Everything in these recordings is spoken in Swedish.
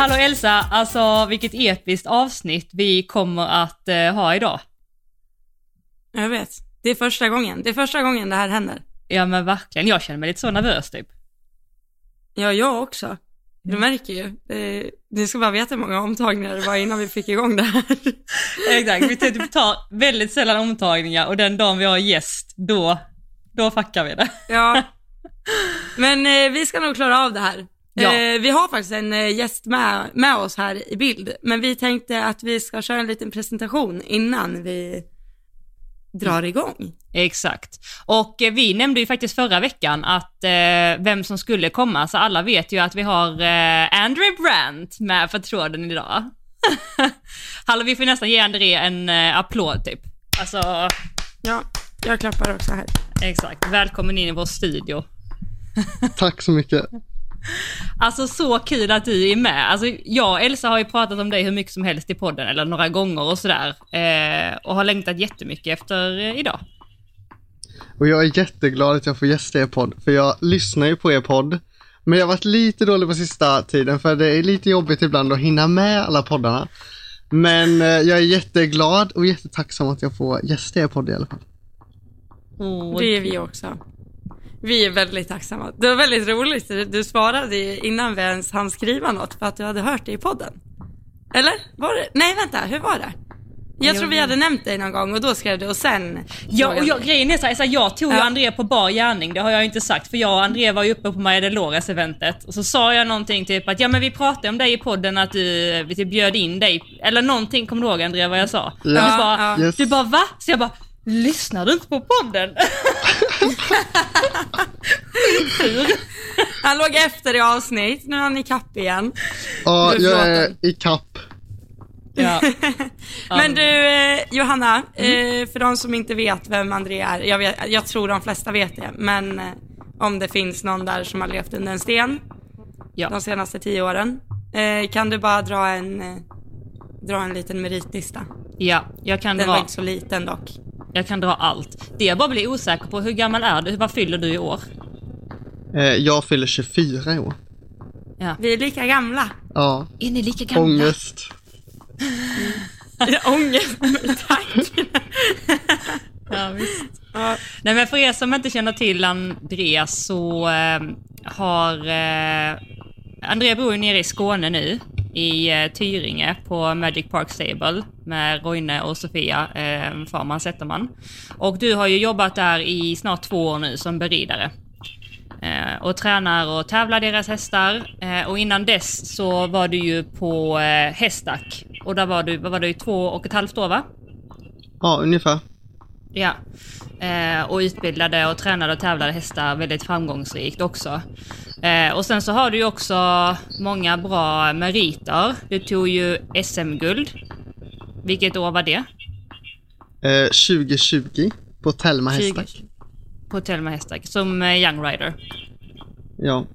Hallå Elsa, alltså vilket episkt avsnitt vi kommer att eh, ha idag. Jag vet. Det är första gången. Det är första gången det här händer. Ja men verkligen, jag känner mig lite så nervös typ. Ja, jag också. Du märker ju. Du ska bara veta hur många omtagningar det var innan vi fick igång det här. Exakt, vi typ tar väldigt sällan omtagningar och den dagen vi har gäst, då, då fuckar vi det. Ja. Men eh, vi ska nog klara av det här. Ja. Eh, vi har faktiskt en eh, gäst med, med oss här i bild, men vi tänkte att vi ska köra en liten presentation innan vi drar igång. Exakt. Och eh, vi nämnde ju faktiskt förra veckan att eh, vem som skulle komma, så alla vet ju att vi har eh, Andrew Brandt med för tråden idag. Hallå, vi får nästan ge André en eh, applåd typ. Alltså, Ja, jag klappar också här. exakt. Välkommen in i vår studio. Tack så mycket. Alltså så kul att du är med. Alltså, jag och Elsa har ju pratat om dig hur mycket som helst i podden, eller några gånger och sådär. Eh, och har längtat jättemycket efter eh, idag. Och jag är jätteglad att jag får gästa er podd, för jag lyssnar ju på er podd. Men jag har varit lite dålig på sista tiden, för det är lite jobbigt ibland att hinna med alla poddarna. Men eh, jag är jätteglad och jättetacksam att jag får gästa er podd i alla fall. Oh, Det är vi också. Vi är väldigt tacksamma. Det var väldigt roligt. Du- svarade innan vi ens hann skriva något för att du hade hört det i podden. Eller? Var det? Nej, vänta. Hur var det? Jag tror vi hade nämnt dig någon gång och då skrev du och sen... Ja, och jag, grejen är så här, så här, jag tog ju Ja. André på bar gärning, det har jag ju inte sagt, för jag och André var ju uppe på Maja Delores eventet och så sa jag någonting typ att ja men vi pratade om dig i podden att du, vi typ bjöd in dig, eller någonting, kommer du ihåg André vad jag sa? Ja. du, bara, Ja, du bara va? Så jag bara, lyssnar du inte på podden? Han låg efter i avsnitt, nu är han i kapp igen. Ja, Du, jag är förlåt. i kapp. ja. Men du, eh, Johanna, Mm. eh, för de som inte vet vem André är, jag, vet, jag tror de flesta vet det, men eh, om det finns någon där som har levt under en sten ja. de senaste tio åren, eh, kan du bara dra en, eh, dra en liten meritlista? ja, jag kan Den var dra, inte så liten dock. jag kan dra allt. Det jag bara blir osäker på, hur gammal är du? Vad fyller du i år? Eh, jag fyller 24 i år. Ja. Vi är lika gamla. Ja, Är ni lika gamla? ångest. Ångest, tack. Ja, visst. Ja. Nej men för er som inte känner till Andreas så eh, har eh, André bor ju nere i Skåne nu i eh, Tyringe på Magic Park Stable med Roine och Sofia eh, Farman Zetterman. Och du har ju jobbat där i snart två år nu som beridare. Eh, och tränar och tävlar deras hästar. Eh, och innan dess så var du ju på eh, Hästack. Och där var du, vad var du, i två och ett halvt år va? Ja, ungefär. Ja. Eh, och utbildade och tränade och tävlade hästar väldigt framgångsrikt också. Eh, och sen så har du ju också många bra meriter. Du tog ju SM-guld. Vilket år var det? Eh, 2020 på Telma 20 Hästak. På Telma Hästak, som eh, Young Rider. Ja.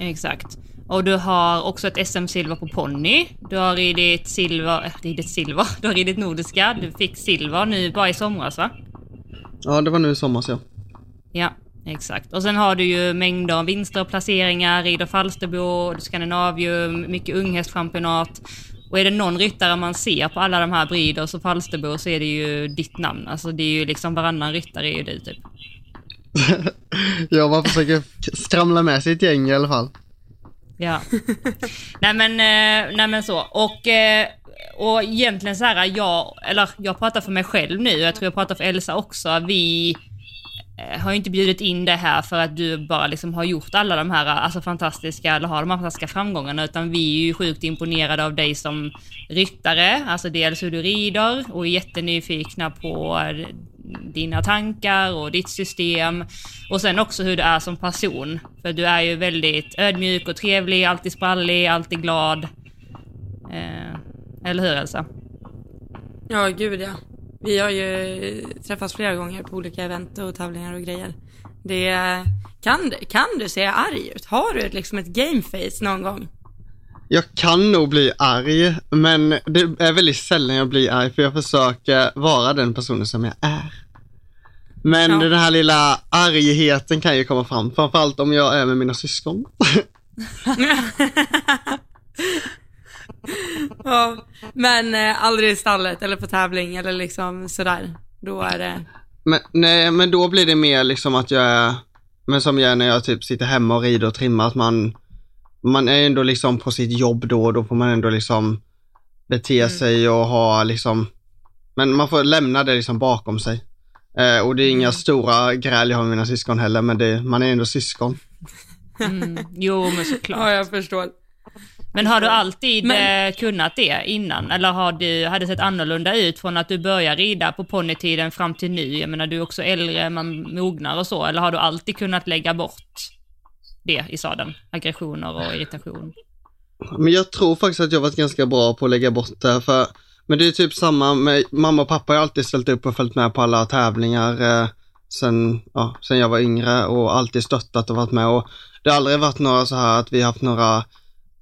Exakt. Och du har också ett SM-silver på ponny. Du har ridit silver, äh, ridit silver, du har ridit nordiska. Du fick silver nu bara i somras va? ja, det var nu i somras ja. Ja, exakt. Och sen har du ju mängder av vinster och placeringar, rider Falsterbo, Skandinavium, mycket unghästchampionat. Och är det någon ryttare man ser på alla de här Breeders och Falsterbo så är det ju ditt namn. Alltså det är ju liksom varannan ryttare är ju du typ. Ja, man försöker skramla med sig ett gäng i alla fall. Ja. nej men, eh, nej men så. Och, eh, och egentligen så här, jag, eller jag pratar för mig själv nu, jag tror jag pratar för Elsa också. Vi Eh, har ju inte bjudit in det här för att du bara liksom har gjort alla de här alltså fantastiska, eller har de här fantastiska framgångarna, utan vi är ju sjukt imponerade av dig som ryttare, alltså dels hur du rider och är jättenyfikna på eh, dina tankar och ditt system. Och sen också hur du är som person. För du är ju väldigt ödmjuk och trevlig, alltid sprallig, alltid glad. Eh, eller hur Elsa? Ja, gud ja. Vi har ju träffats flera gånger på olika event och tävlingar och grejer. Det, kan, du- kan du se arg ut? Har du ett, liksom ett gameface någon gång? Jag kan nog bli arg, men det är väldigt sällan jag blir arg för jag försöker vara den personen som jag är. Men Ja. den här lilla argheten kan ju komma fram, framförallt om jag är med mina syskon. Ja, men eh, aldrig i stallet eller på tävling eller liksom sådär. Då är det, Men, nej, men då blir det mer liksom att jag är, men som jag är när jag typ sitter hemma och rider och trimmar, att man, man är ändå liksom på sitt jobb då och då får man ändå liksom bete Mm. sig och ha liksom, men man får lämna det liksom bakom sig. Eh, och det är inga Mm. stora gräl jag har med mina syskon heller, men det, man är ändå syskon. Mm. Jo, men såklart. ja jag förstår. Men har du alltid Men- eh, kunnat det innan? Eller har du, har det sett annorlunda ut från att du började rida på ponnytiden fram till nu? Jag menar, du är också äldre, man mognar och så. Eller har du alltid kunnat lägga bort det i sadeln? Aggressioner och irritation? Men jag tror faktiskt att jag varit ganska bra på att lägga bort det, för men det är typ samma med mamma och pappa har alltid ställt upp och följt med på alla tävlingar eh, sen, ja, sen jag var yngre och alltid stöttat och varit med och det har aldrig varit några så här att vi har haft några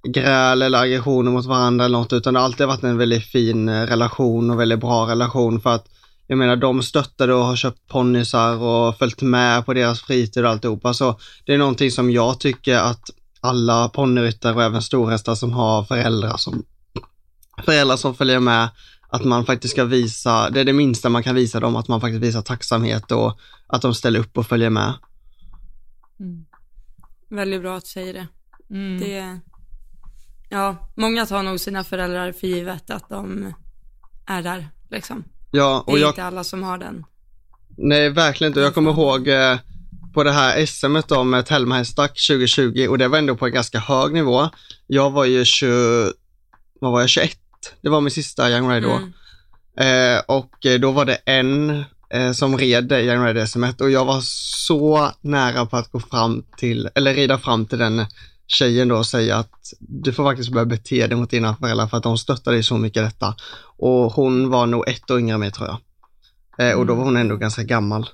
gräl eller aggressioner mot varandra eller något utan det har alltid varit en väldigt fin eh, relation och väldigt bra relation för att jag menar de stöttade och har köpt ponnysar och följt med på deras fritid och alltihopa så det är någonting som jag tycker att alla ponnyryttare och även storhästar som har föräldrar som, föräldrar som följer med, att man faktiskt ska visa, det är det minsta man kan visa dem, att man faktiskt visar tacksamhet och att de ställer upp och följer med. Mm. Väldigt bra att du säger det. Mm. det. Ja, många tar nog sina föräldrar för givet att de är där liksom. Ja, Det och är jag, inte alla som har den. nej verkligen inte. Jag kommer ihåg eh, på det här SMet då med Telma-hästar 2020 och det var ändå på en ganska hög nivå. Jag var ju 20, vad var jag, 21? Det var min sista Young Rider då. Mm. Eh, och eh, då var det en eh, som red det Young Rider SM och jag var så nära på att gå fram till, eller rida fram till den tjejen då säga att du får faktiskt börja bete dig mot dina föräldrar för att de stöttar dig så mycket i detta. Och hon var nog ett år yngre än mig tror jag. Eh, och då var hon ändå ganska gammal.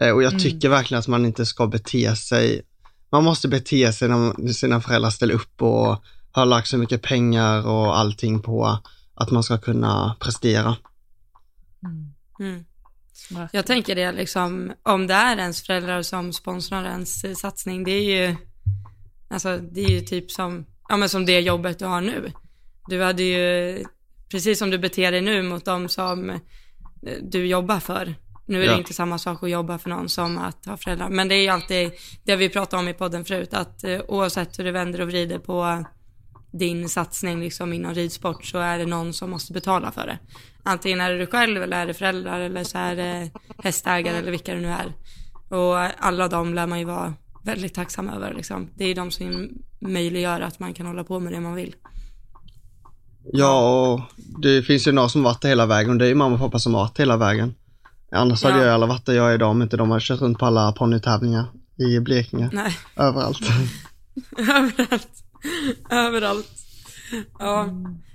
Eh, och jag Mm. tycker verkligen att man inte ska bete sig, man måste bete sig när sina föräldrar ställer upp och har lagt så mycket pengar och allting på att man ska kunna prestera. Mm. Verkligen. Jag tänker det liksom, om det är ens föräldrar som sponsrar ens satsning, det är ju, alltså det är ju typ som, ja men som det jobbet du har nu. Du hade ju, precis som du beter dig nu mot de som eh, du jobbar för. Nu är det Ja. inte samma sak att jobba för någon som att ha föräldrar, men det är ju alltid det vi pratade om i podden förut, att eh, oavsett hur du vänder och vrider på din satsning liksom inom ridsport så är det någon som måste betala för det. Antingen är det du själv eller är det föräldrar eller så är det hästägare eller vilka det nu är. Och alla de lär man ju vara väldigt tacksam över liksom. Det är de som möjliggör att man kan hålla på med det man vill. Ja, och det finns ju några som varit där hela vägen och det är ju mamma och pappa som har varit hela vägen. Annars hade Ja. jag alla varit där jag är idag om inte de hade kört runt på alla ponnytävlingar i Blekinge. Nej, Överallt. överallt. Överallt. Ja,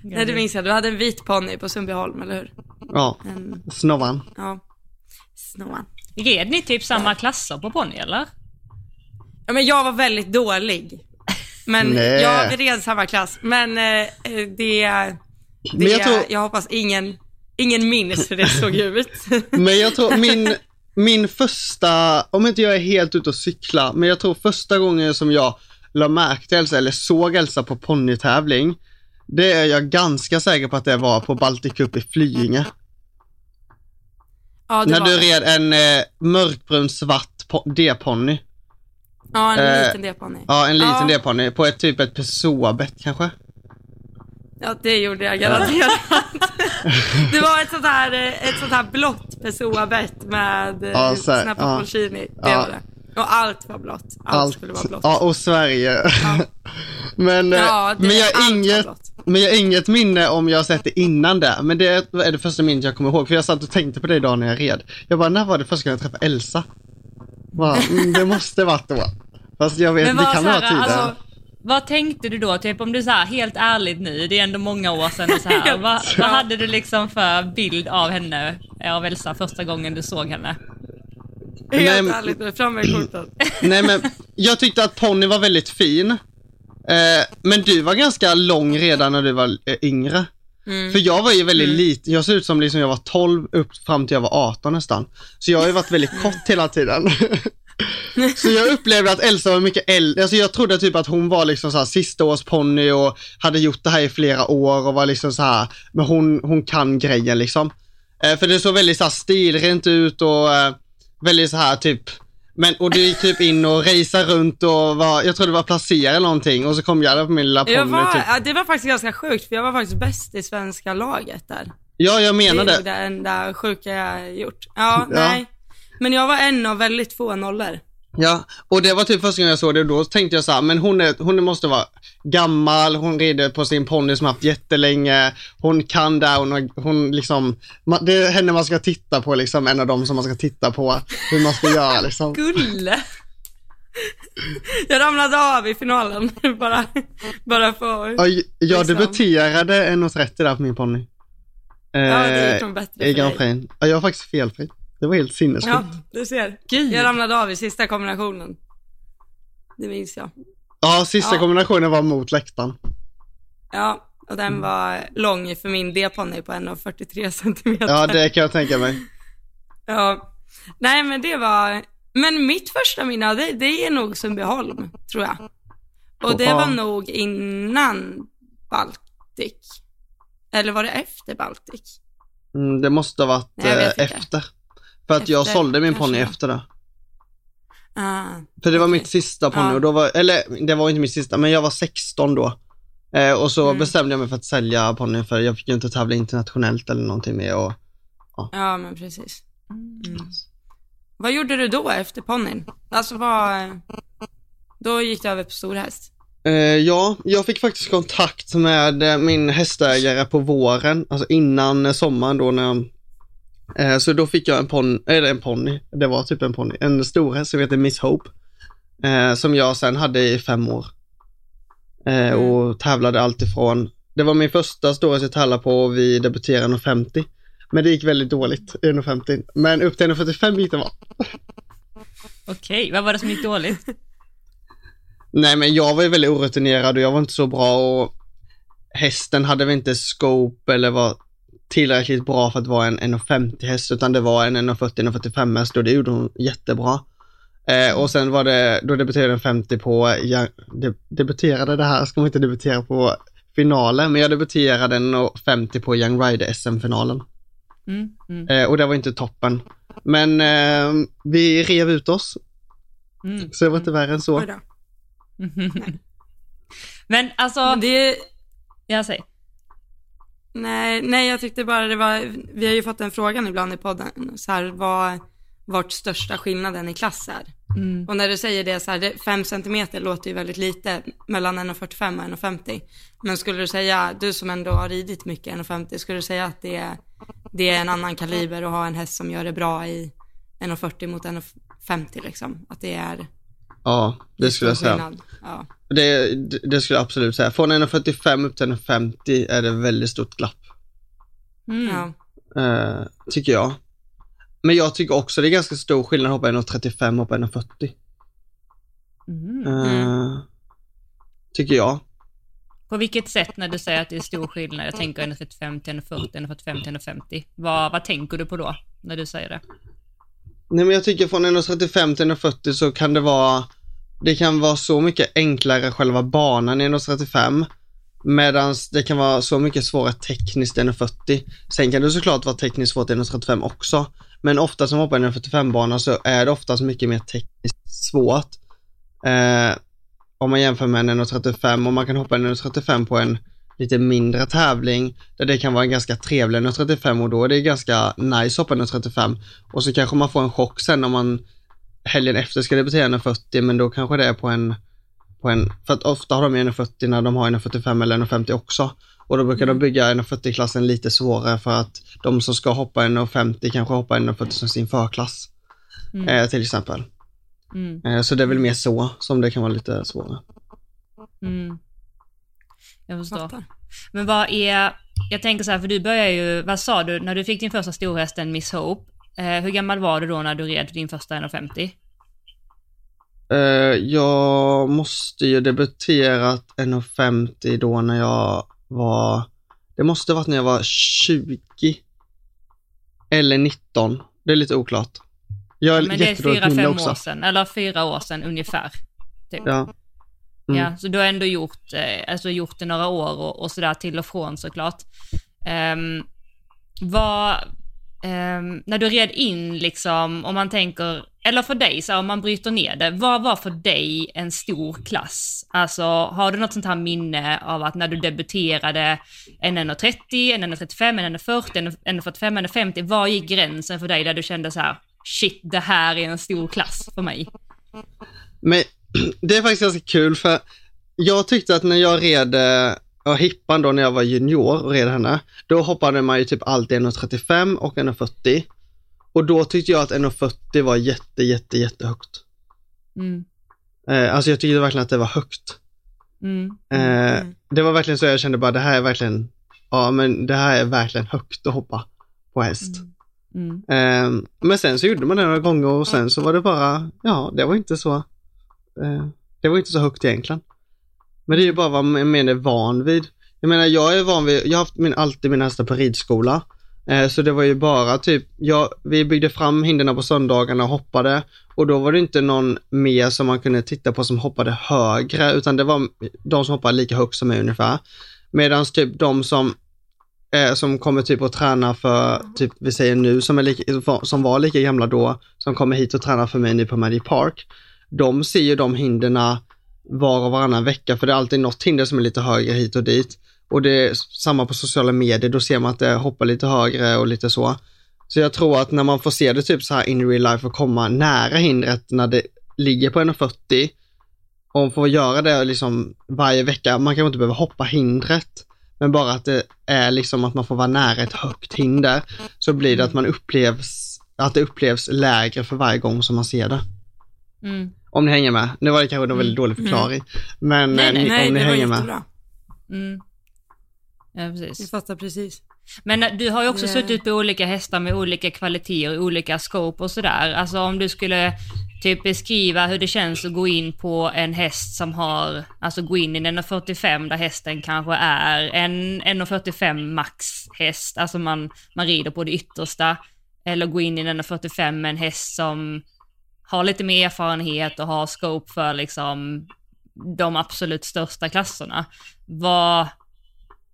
nej det minns jag. Du hade en vit ponny på Sundbyholm, eller hur? Ja, En, Snovan. ja, Snoan. Red ni typ samma klasser på ponny eller? Ja, men jag var väldigt dålig. Men Nej. jag vi red samma klass. Men eh, det, det Men jag tror- jag hoppas ingen, ingen minns hur det såg ut. Men jag tror min, min första, om inte jag är helt ute och cykla, men jag tror första gången som jag la märke till Elsa, eller såg Elsa på ponnytävling, det är jag ganska säker på att det var på Baltic Cup i Flyinge. ja, det När du red en eh, mörkbrun svart po- D-ponny. Ja, en eh, liten D-ponny. Ja, en liten Ja. D-ponny på ett typ ett Pessoa-bett kanske. Ja, det gjorde jag garanterat. det var ett sånt här, eh, ett sånt här blått Pessoa-bett med eh, Ja, så här, Snappa ja. Det Ja. var det. Och allt var blått. Allt, skulle vara blått. Ja, och Sverige. Ja. men, eh, Ja, men, jag allt inget, men jag har inget minne om jag har sett det innan det. Men det är det första minnet jag kommer ihåg. För jag satt och tänkte på det idag när jag red. Jag bara, när var det första gången jag träffade Elsa? Bara, mm, det måste varit då. Fast jag vet, det kan vara tiden. alltså, vad tänkte du då? Typ om du så här, helt ärligt nu, det är ändå många år sedan och så här. Vad, vad hade du liksom för bild av henne, av Elsa, första gången du såg henne? Nej, Helt men- ärligt, nu, fram med korten. Nej men, jag tyckte att Ponny var väldigt fin. Eh, men du var ganska lång redan när du var eh, yngre. Mm. För jag var ju väldigt liten, jag ser ut som liksom jag var 12 upp fram till jag var 18 nästan. Så jag har ju varit väldigt kort hela tiden. Så jag upplevde att Elsa var mycket äldre, alltså jag trodde typ att hon var liksom så här sista års ponny och hade gjort det här i flera år och var liksom så här, men hon, hon kan grejen liksom. Eh, för det såg väldigt så här stilrent ut och eh, väldigt så här typ, men och du gick typ in och raceade runt och var, jag tror det var placera eller någonting och så kom jag där på min lilla ponny typ. ja, det var faktiskt ganska sjukt för jag var faktiskt bäst i svenska laget där. Ja, jag Det menar är det. nog det enda sjuka jag gjort. Ja, Ja. nej. Men jag var en av väldigt få nollor. Ja, och det var typ första gången jag såg det och då tänkte jag så här, men hon, är, hon måste vara gammal, hon rider på sin ponny som haft jättelänge, hon kan det, hon, har- hon liksom, det är henne man ska titta på liksom, en av dem som man ska titta på hur man ska göra liksom. Gulle! Jag ramlade av i finalen, bara, bara för... Ja, jag Liksom. debuterade 1,30 där på min ponny. Eh, Ja, det gick nog bättre I Grand. Prix. Ja, jag var faktiskt felfri. Det var helt sinnessjukt. Ja, du ser. Gud. Jag ramlade av i sista kombinationen. Det minns jag. Ja, sista Ja. kombinationen var mot läktaren. Ja, och den var lång för min D-ponny på 1,43 centimeter. Ja, det kan jag tänka mig. Ja. Nej, men det var, men mitt första minne, det, det är nog Sundbyholm, tror jag. Och det var nog innan Baltic. Eller var det efter Baltic? Mm, det måste ha varit Nej, eh, inte. efter. För att jag Efter, sålde min ponny efter det. Ah, För det var Okej. mitt sista ponny Ja. och då var, eller det var inte mitt sista, men jag var 16 då. Eh, och så Mm. bestämde jag mig för att sälja ponnyn för jag fick ju inte tävla internationellt eller någonting med och ja, men precis. Mm. Vad gjorde du då efter ponnyn? Alltså vad, då gick du över på storhäst? Eh, ja, jag fick faktiskt kontakt med eh, min hästägare på våren, alltså innan sommaren då när jag, så då fick jag en ponny, eller en ponny, det var typ en ponny, en stor häst som heter Miss Hope, eh, som jag sen hade i fem år. Eh, Mm. och tävlade alltifrån, det var min första storhäst jag tävlade på och vi debuterade 1,50. Men det gick väldigt dåligt, 1,50. Men upp till 1,45 gick det bra. Okej, vad var det som gick dåligt? Nej men jag var ju väldigt orutinerad och jag var inte så bra och hästen hade väl inte scope eller var tillräckligt bra för att vara en 1,50 häst utan det var en 1,40-1,45 häst och det gjorde hon jättebra. Eh, och sen var det, då debuterade den 50 på, ja, de, debuterade det här, ska man inte debutera på finalen, men jag debuterade en 50 på Young Rider SM-finalen. Mm, mm, Eh, och det var inte toppen. Men eh, vi rev ut oss, mm. så det var inte värre än så. Men alltså, Men det, jag säger. Nej, nej, jag tyckte bara det var, vi har ju fått den frågan ibland i podden, så här, vad, vart största skillnaden i klass är. Mm. Och när du säger det så här, det, 5 centimeter låter ju väldigt lite mellan 1,45 och 1,50. Men skulle du säga, du som ändå har ridit mycket 1,50, skulle du säga att det, är- det är en annan kaliber att ha en häst som gör det bra i 1,40 mot 1,50 liksom? Att det är Ja, det skulle jag säga. Ja. Det, det, skulle jag absolut säga. Från 1,45 upp till 1,50 är det väldigt stort glapp, Mm. ja. eh, tycker jag. Men jag tycker också det är ganska stor skillnad att hoppa 1,35 och hoppa 1,40. Mm. Eh, Tycker jag. På vilket sätt när du säger att det är stor skillnad? Jag tänker 1,35 till 1,40, 1,45 till 1,50. Vad, vad tänker du på då, när du säger det? Nej men jag tycker från 1,35 till 1,40 så kan det vara, det kan vara så mycket enklare själva banan i 1,35 Medan det kan vara så mycket svårare tekniskt i 1,40. Sen kan det såklart vara tekniskt svårt i 1,35 också. Men ofta som hoppar i en 45 bana så är det oftast mycket mer tekniskt svårt. Eh, om man jämför med en 1,35 och man kan hoppa en 1,35 på en lite mindre tävling där det kan vara en ganska trevlig 1,35 och då är det ganska nice att hoppa en 1,35 och så kanske man får en chock sen om man helgen efter ska debutera en 40 men då kanske det är på en, på en för att ofta har de ju en 40 när de har en 45 eller en 50 också. Och då brukar de bygga en 40-klassen lite svårare för att de som ska hoppa en 50 kanske hoppar en 40 som sin förklass. Mm. Eh, till exempel. Mm. Eh, så det är väl mer så som det kan vara lite svårare. Mm. Jag förstår. Fattar. Men vad är, jag tänker så här, för du börjar ju, vad sa du, när du fick din första storhäst, en Miss Hope, eh, hur gammal var du då när du red din första 1,50? Eh, jag måste ju debuterat 1,50 då när jag var, det måste varit när jag var 20 eller 19. Det är lite oklart. Jag har Men det är fyra, fem år sedan, eller fyra år sedan ungefär. Typ. Ja. Mm. Ja, så du har ändå gjort, eh, alltså gjort det några år och, och sådär till och från såklart. Um, vad, ehm, när du red in liksom, om man tänker, eller för dig, så här, om man bryter ner det, vad var för dig en stor klass? Alltså, har du något sånt här minne av att när du debuterade en 1,30, en 1,35, en 1,40, en 1,45, en 1,50, var gick gränsen för dig där du kände så här, shit, det här är en stor klass för mig? Men det är faktiskt ganska kul för jag tyckte att när jag red eh, ja, hippan då när jag var junior och red henne, då hoppade man ju typ alltid 1,35 och 1,40. Och då tyckte jag att 1,40 var jätte, jätte, jättehögt. Mm, Eh, alltså jag tyckte verkligen att det var högt. mm, Eh, Mm. Det var verkligen så jag kände bara det här är verkligen, ja men det här är verkligen högt att hoppa på häst. mm, Eh, men sen så gjorde man det några gånger och sen så var det bara, ja det var inte så, Eh, det var inte så högt egentligen. Men det är ju bara vad man mer är van vid. Jag menar jag är van vid, jag har haft min, alltid mina hästar på ridskola. Eh, så det var ju bara typ, jag, vi byggde fram hinderna på söndagarna och hoppade och då var det inte någon mer som man kunde titta på som hoppade högre utan det var de som hoppade lika högt som mig ungefär. Medan typ de som eh, som kommer typ och träna för, typ vi säger nu, som, är lika, som var lika gamla då, som kommer hit och tränar för mig nu på Magic Park. De ser ju de hinderna var och varannan vecka, för det är alltid något hinder som är lite högre hit och dit. Och det är samma på sociala medier, då ser man att det hoppar lite högre och lite så. Så jag tror att när man får se det typ så här in real life och komma nära hindret när det ligger på 1,40 och får göra det liksom varje vecka, man kanske inte behöver hoppa hindret, men bara att det är liksom att man får vara nära ett högt hinder, så blir det att man upplevs, att det upplevs lägre för varje gång som man ser det. mm. Om ni hänger med. Nu var det kanske en väldigt Mm. dålig förklaring. Men Nej, eh, nej, ni, Nej, om ni det var hänger med. Mm. Ja, Vi precis. fattar precis. Men eh, du har ju också Det- suttit på olika hästar med olika kvaliteter, olika scope och sådär. Alltså om du skulle typ beskriva hur det känns att gå in på en häst som har, alltså gå in i en 1,45 där hästen kanske är en 1,45 max häst, alltså man, man rider på det yttersta. Eller gå in i en 1,45 med en häst som har lite mer erfarenhet och har scope för liksom de absolut största klasserna. Vad,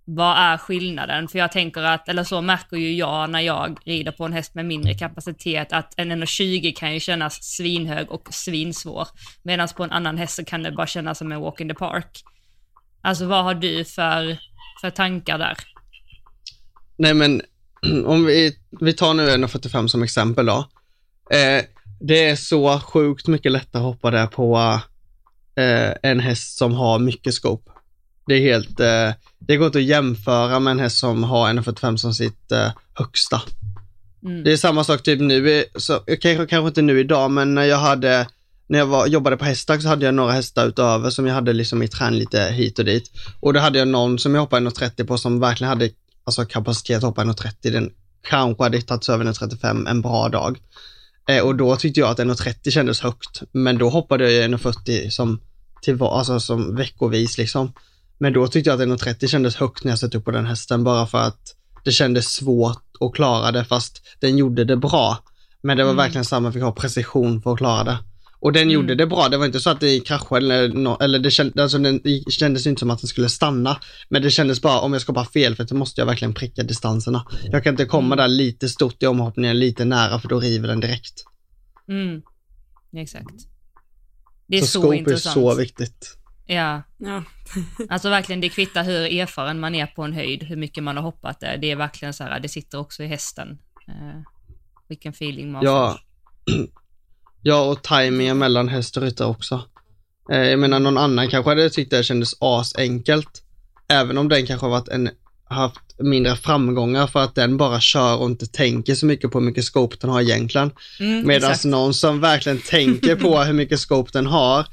vad är skillnaden? För jag tänker att, eller så märker ju jag när jag rider på en häst med mindre kapacitet, att en 1,20 kan ju kännas svinhög och svinsvår. Medan på en annan häst så kan det bara kännas som en walk in the park. Alltså vad har du för, för tankar där? Nej men om vi, vi tar nu 1,45 som exempel då. Eh, det är så sjukt mycket lättare att hoppa där på eh, en häst som har mycket scope. Det är helt, eh, det går inte att jämföra med en häst som har 1,45 som sitt eh, högsta. Mm. Det är samma sak typ nu, så, kanske, kanske inte nu idag, men när jag hade när jag var, jobbade på hästar så hade jag några hästar utöver som jag hade liksom i träning lite hit och dit. Och då hade jag någon som jag hoppade 1,30 på som verkligen hade alltså, kapacitet att hoppa 1,30. Den kanske hade tagit över 1,35 en bra dag. Eh, och då tyckte jag att 1,30 kändes högt. Men då hoppade jag 1,40 som, till, alltså, som veckovis liksom. Men då tyckte jag att 1,30 kändes högt när jag satte upp på den hästen bara för att det kändes svårt att klara det fast den gjorde det bra. Men det var Mm. verkligen samma, fick ha precision för att klara det. Och den Mm. gjorde det bra, det var inte så att det kraschade eller, nå- eller det, känd, alltså den, det kändes inte som att den skulle stanna. Men det kändes bara, om jag ska bara fel, för då måste jag verkligen pricka distanserna. Jag kan inte komma Mm. där lite stort i omhoppningen, lite nära, för då river den direkt. Mm. Exakt. Det är så så, scope är intressant. så viktigt. Ja, Ja. alltså verkligen det kvittar hur erfaren man är på en höjd, hur mycket man har hoppat där. Det är verkligen så här, det sitter också i hästen. Eh, vilken feeling man Ja, får. ja och tajmingen mellan häst och ryttare också. Eh, jag menar någon annan kanske hade tyckt det kändes asenkelt. Även om den kanske har varit en, haft mindre framgångar för att den bara kör och inte tänker så mycket på hur mycket scope den har egentligen. Mm, Medan någon som verkligen tänker på hur mycket scope den har,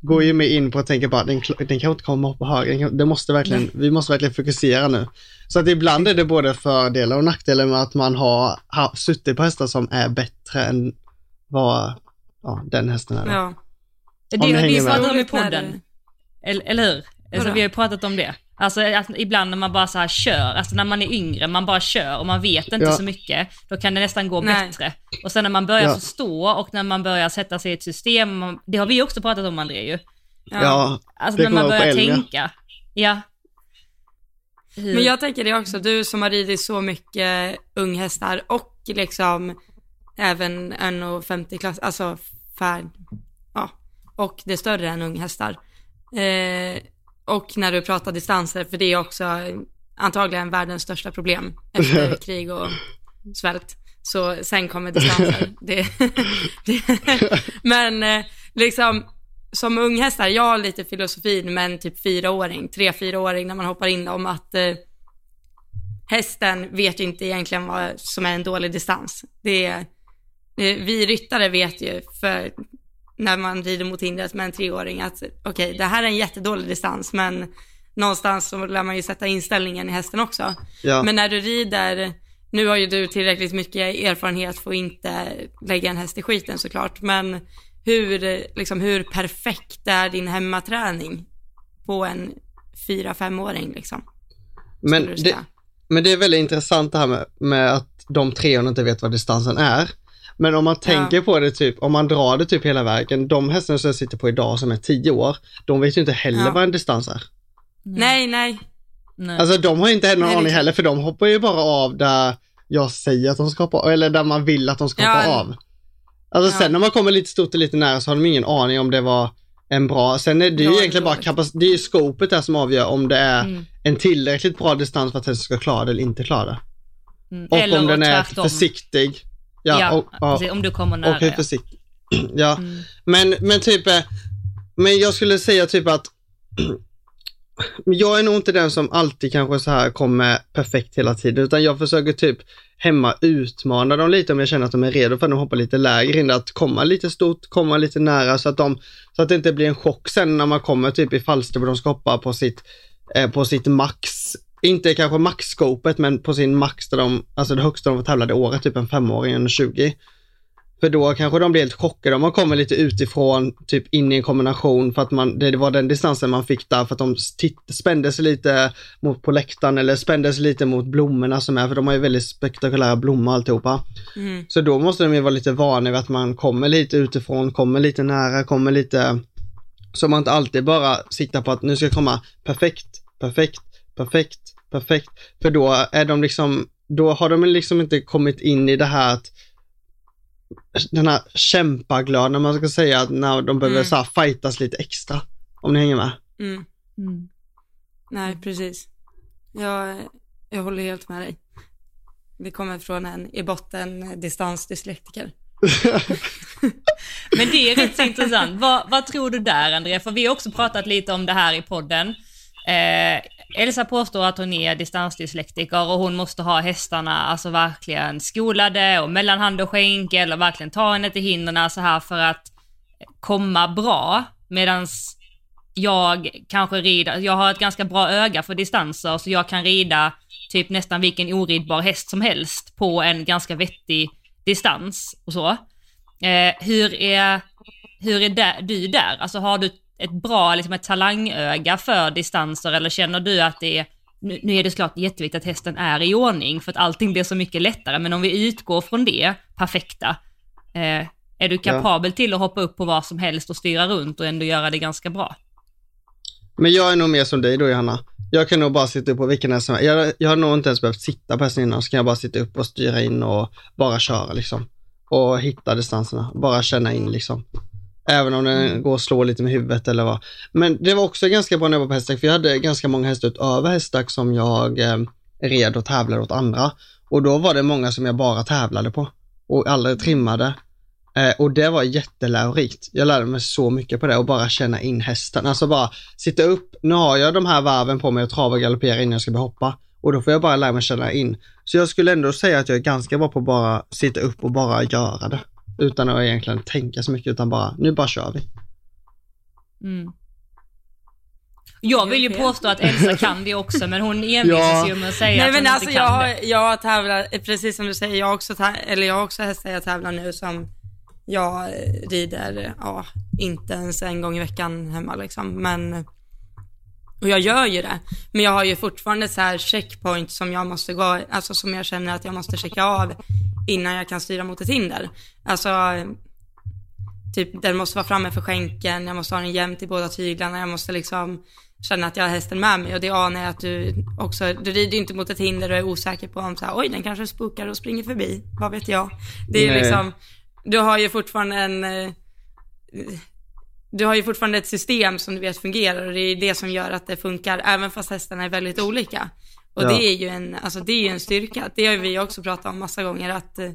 går ju med in på att tänka bara, den, den kan inte komma upp på höger. Den måste verkligen, vi måste verkligen fokusera nu. Så att ibland är det både fördelar och nackdelar med att man har, har suttit på hästar som är bättre än vad ja, den hästen är. då. ja. Det Om ni har vi hänger ju med. podden. det- Eller, eller hur? Alltså, vi har ju pratat om det. Alltså att ibland när man bara så här kör, alltså när man är yngre, man bara kör och man vet inte Ja. så mycket, då kan det nästan gå Nej. bättre. Och sen när man börjar Ja. förstå och när man börjar sätta sig i ett system, man- det har vi också pratat om André ju. Ja, Alltså Det när man börjar ja. tänka. Ja. Hur, Men jag tänker det också, du som har ridit så mycket unghästar och liksom även 1,50 klass, alltså färd, ja, och det är större än unghästar. Eh, och när du pratar distanser, för det är också antagligen världens största problem efter krig och svält. Så sen kommer distanser. det, det, men eh, liksom som unghästar, jag har lite filosofin med en typ fyraåring, tre, fyraåring när man hoppar in om att eh, hästen vet ju inte egentligen vad som är en dålig distans. Det är, eh, vi ryttare vet ju för när man rider mot hindret med en treåring att okej, det här är en jättedålig distans, men någonstans så lär man ju sätta inställningen i hästen också. ja. Men när du rider, nu har ju du tillräckligt mycket erfarenhet för att inte lägga en häst i skiten såklart, men hur, liksom, hur perfekt är din hemmaträning på en fyra femåring liksom? men, det, men det är väldigt intressant det här med, med att de treorna inte vet vad distansen är. Men om man tänker på det typ, om man drar det typ hela vägen, de hästarna som jag sitter på idag som är tio år, de vet ju inte heller Ja. vad en distans är. Nej, nej, Nej. Alltså de har inte heller någon Nej, aning heller för de hoppar ju bara av där jag säger att de ska hoppa av, eller där man vill att de ska Ja, hoppa av. Alltså Ja. sen när man kommer lite stort och lite nära så har de ingen aning om det var en bra, sen är det ju egentligen bara kapacitet, det är ju scopet där som avgör om det är Mm. en tillräckligt bra distans för att hästen ska klara det eller inte klara det. Mm. Och Eller om den är tvärtom. försiktig. Ja, Ja, och, ja, precis, om du kommer och nära. hur ja. försiktig. ja, Mm. men, men typ, eh, men jag skulle säga typ att jag är nog inte den som alltid kanske så här kommer perfekt hela tiden, utan jag försöker typ hemma utmana dem lite om jag känner att de är redo för att de hoppar lite lägre in, att komma lite stort, komma lite nära så att de, så att det inte blir en chock sen när man kommer typ i Falsterbo och de ska hoppa på sitt, eh, på sitt max, inte kanske maxskopet men på sin max där de, alltså det högsta de får tävla det året, typ en femåring, en 20. För då kanske de blir helt chockade om man kommer lite utifrån, typ in i en kombination för att man, det var den distansen man fick där för att de spände sig lite mot på läktaren eller spände sig lite mot blommorna som är, för de har ju väldigt spektakulära blommor alltihopa. mm. Så då måste de ju vara lite vana vid att man kommer lite utifrån, kommer lite nära, kommer lite, så man inte alltid bara siktar på att nu ska jag komma perfekt, perfekt, perfekt, perfekt. För då är de liksom, då har de liksom inte kommit in i det här att den här kämpaglöden, när man ska säga, att när de behöver Mm. så här fightas lite extra. Om ni hänger med. Mm. Mm. Nej, precis. Jag, jag håller helt med dig. Det kommer från en i botten distansdyslektiker. Men det är rätt intressant. Vad, vad tror du där André? För vi har också pratat lite om det här i podden. Eh, Elsa påstår att hon är distansdyslektiker och hon måste ha hästarna alltså verkligen skolade och mellan hand och skänkel och verkligen ta henne till hindren så här för att komma bra. Medans jag kanske rider, jag har ett ganska bra öga för distanser så jag kan rida typ nästan vilken oridbar häst som helst på en ganska vettig distans och så. Eh, hur är, hur är där, du där? Alltså har du ett bra liksom ett talangöga för distanser eller känner du att det är, nu, nu är det såklart jätteviktigt att hästen är i ordning för att allting blir så mycket lättare, men om vi utgår från det perfekta, eh, är du kapabel till att hoppa upp på vad som helst och styra runt och ändå göra det ganska bra? Men jag är nog mer som dig då Johanna. Jag kan nog bara sitta upp på vilken häst som helst. jag, jag har nog inte ens behövt sitta på hästen innan, så kan jag bara sitta upp och styra in och bara köra liksom. Och hitta distanserna, bara känna in liksom. Även om den går att slå lite med huvudet eller vad. Men det var också ganska bra när jag var på hästak, för jag hade ganska många hästar utöver hästak som jag eh, red och tävlade åt andra. Och då var det många som jag bara tävlade på och aldrig trimmade. Eh, och det var jättelärorikt. Jag lärde mig så mycket på det och bara känna in hästen. Alltså bara sitta upp, nu har jag de här varven på mig och trava och galoppera innan jag ska börja hoppa. Och då får jag bara lära mig känna in. Så jag skulle ändå säga att jag är ganska bra på att bara sitta upp och bara göra det. Utan att egentligen tänka så mycket, utan bara, nu bara kör vi. Mm. Jag vill ju påstå att Elsa kan det också, men hon envisas Ja. ju med att säga Nej att hon men alltså inte jag kan har, det. jag tävlar, precis som du säger, jag har också, eller jag har också hästar jag tävlar nu som jag rider, ja, inte ens en gång i veckan hemma liksom. Men Och jag gör ju det. Men jag har ju fortfarande så här checkpoint som jag måste gå, alltså som jag känner att jag måste checka av innan jag kan styra mot ett hinder. Alltså, typ den måste vara framme för skänken, jag måste ha den jämnt i båda tyglarna, jag måste liksom känna att jag har hästen med mig och det anar jag att du också, du rider inte mot ett hinder och är osäker på om så här, oj den kanske spukar och springer förbi, vad vet jag. Det är ju liksom, du har ju fortfarande en, eh, du har ju fortfarande ett system som du vet fungerar och det är det som gör att det funkar, även fast hästarna är väldigt olika. Och Ja. det är ju en, alltså det är ju en styrka. Det har vi också pratat om massa gånger att, eh,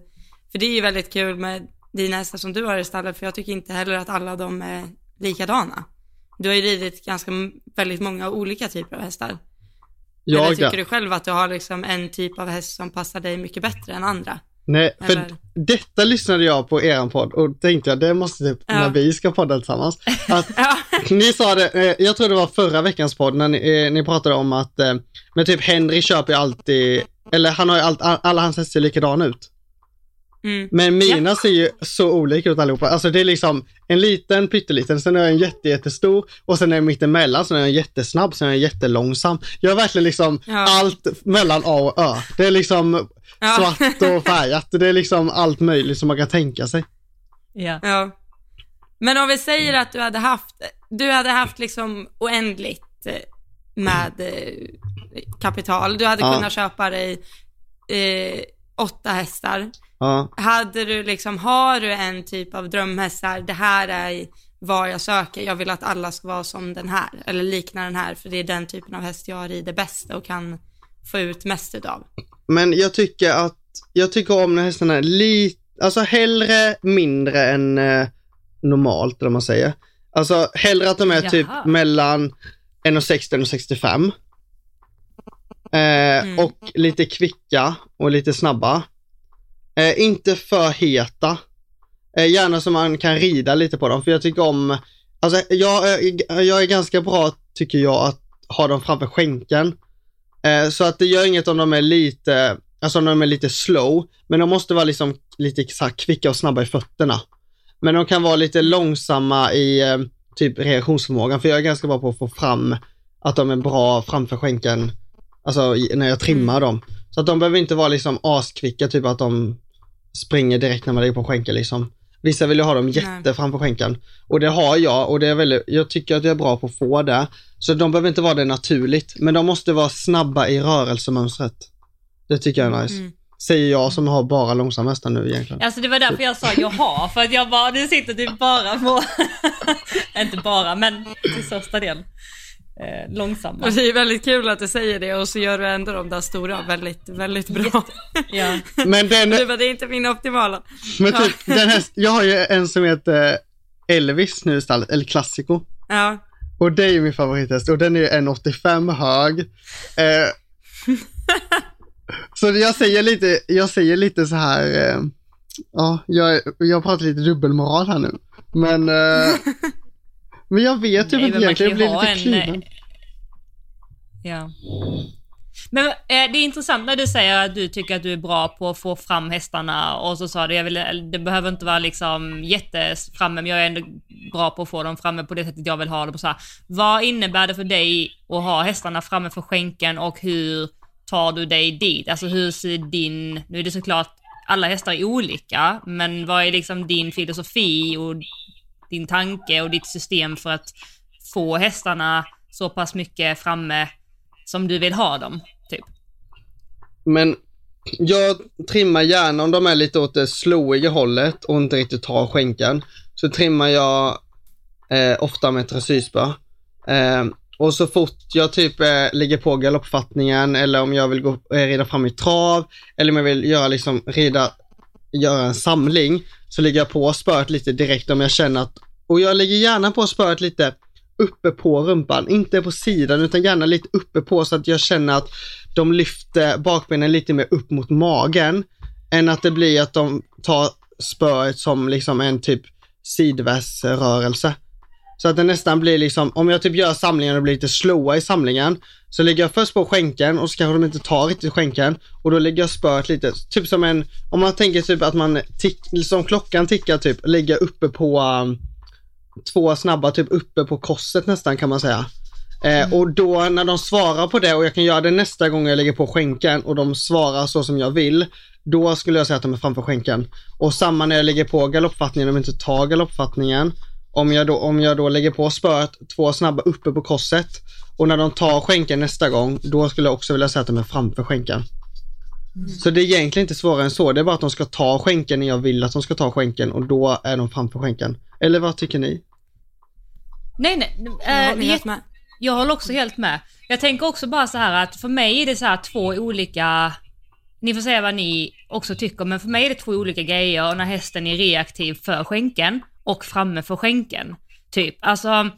för det är ju väldigt kul med dina hästar som du har i stallet, för jag tycker inte heller att alla de är likadana. Du har ju ridit ganska, väldigt många olika typer av hästar. Eller Jag, tycker du själv att du har liksom en typ av häst som passar dig mycket bättre än andra? Nej, för Eller? detta lyssnade jag på eran podd och tänkte jag, det måste typ, Ja. när vi ska podda tillsammans. Att Ja, Ni sa det, eh, jag tror det var förra veckans podd när ni, eh, ni pratade om att, eh, men typ Henry köper ju alltid, eller han har ju allt, all- alla hans hästar ser likadana ut. mm. Men mina ser ju så olika ut allihopa. Alltså det är liksom en liten pytteliten, sen är jag en jätte, jättestor och sen är jag mittemellan, sen är jag en jättesnabb, sen är jag en jättelångsam. Jag är verkligen liksom Ja. allt mellan A och Ö. Det är liksom Ja. svart och färgat. Det är liksom allt möjligt som man kan tänka sig. Ja. Ja. Men om vi säger att du hade haft, du hade haft liksom oändligt eh, med eh, kapital. Du hade Ja. kunnat köpa dig eh, åtta hästar. Ja. Hade du liksom, har du en typ av drömhästar, det här är vad jag söker, jag vill att alla ska vara som den här, eller likna den här, för det är den typen av häst jag rider bäst och kan få ut mest utav. Men jag tycker att, jag tycker om när hästarna är lite, alltså hellre mindre än eh, normalt, eller man säger. Alltså hellre att de är typ Jaha. mellan 1,60 och 65. Eh, Och lite kvicka och lite snabba. Eh, inte för heta. Eh, gärna så man kan rida lite på dem, för jag tycker om, alltså jag, är- jag är ganska bra, tycker jag, att ha dem framför skänken. Eh, så att det gör inget om de är lite, alltså om de är lite slow, men de måste vara liksom lite så här kvicka och snabba i fötterna. Men de kan vara lite långsamma i eh, typ reaktionsförmågan, för jag är ganska bra på att få fram att de är bra framför skänken, alltså när jag trimmar dem. Så att de behöver inte vara liksom askvicka, typ att de springer direkt när man lägger på skänken liksom. Vissa vill ju ha dem jätte Nej. framför skänken. Och det har jag och det är väldigt, jag tycker att jag är bra på att få det. Så de behöver inte vara det naturligt, men de måste vara snabba i rörelsemönstret. Det tycker jag är nice. Mm. Säger jag som har bara långsamma hästar nu egentligen. Alltså det var därför jag sa jaha, för att jag bara, du sitter typ bara på, inte bara, men till största del eh, långsamma. Och det är väldigt kul att du säger det och så gör du ändå de där stora väldigt, väldigt bra. Ja. Men den, Du bara, det är inte min optimala. men typ, den här, jag har ju en som heter Elvis nu i stallet, eller Classico. Ja. Och det är ju min favorithäst och den är ju 1,85 hög. Eh, så jag säger lite, jag säger lite så här, eh, ja, jag, jag pratar lite dubbelmoral här nu. Men, eh, men jag vet typ Nej, inte egentligen, jag ju blir lite en, kluven. eh, Ja. Men eh, det är intressant när du säger att du tycker att du är bra på att få fram hästarna och så sa du, jag vill, det behöver inte vara liksom jätteframme, men jag är ändå bra på att få dem framme på det sättet jag vill ha dem. Så här. Vad innebär det för dig att ha hästarna framme för skänken och hur tar du dig dit? Alltså hur ser din, nu är det såklart, alla hästar är olika, men vad är liksom din filosofi och din tanke och ditt system för att få hästarna så pass mycket framme som du vill ha dem, typ. Men jag trimmar gärna om de är lite åt det slåiga hållet och inte riktigt tar skänken. Så trimmar jag eh, ofta med dressyrspö. Eh, och så fort jag typ eh, lägger på galoppfattningen eller om jag vill gå, eh, rida fram i trav eller om jag vill göra liksom rida, göra en samling så lägger jag på spöet lite direkt om jag känner att, och jag lägger gärna på spöet lite uppe på rumpan, inte på sidan utan gärna lite uppe på så att jag känner att de lyfter bakbenen lite mer upp mot magen än att det blir att de tar spöet som liksom en typ sidväsrörelse. Så att det nästan blir liksom, om jag typ gör samlingen och blir lite slowa i samlingen, så lägger jag först på skänken och så kanske de inte tar riktigt skänken och då lägger jag spöet lite, typ som en, om man tänker typ att man, tick, som klockan tickar typ, lägger uppe på um, två snabba typ uppe på korset nästan kan man säga. Eh, och då när de svarar på det och jag kan göra det nästa gång jag lägger på skänken och de svarar så som jag vill, då skulle jag säga att de är framför skänken. Och samma när jag lägger på galoppfattningen, om jag inte tar galoppfattningen, om jag, då, om jag då lägger på spöet två snabba uppe på korset och när de tar skänken nästa gång, då skulle jag också vilja säga att de är framför skänken. Så det är egentligen inte svårare än så, det är bara att de ska ta skänken när jag vill att de ska ta skänken och då är de framför skänken. Eller vad tycker ni? Nej, nej. Jag eh, håller helt med. Jag håller också helt med. Jag tänker också bara så här att för mig är det så här två olika, ni får säga vad ni också tycker, men för mig är det två olika grejer när hästen är reaktiv för skänken och framme för skänken. Typ, alltså,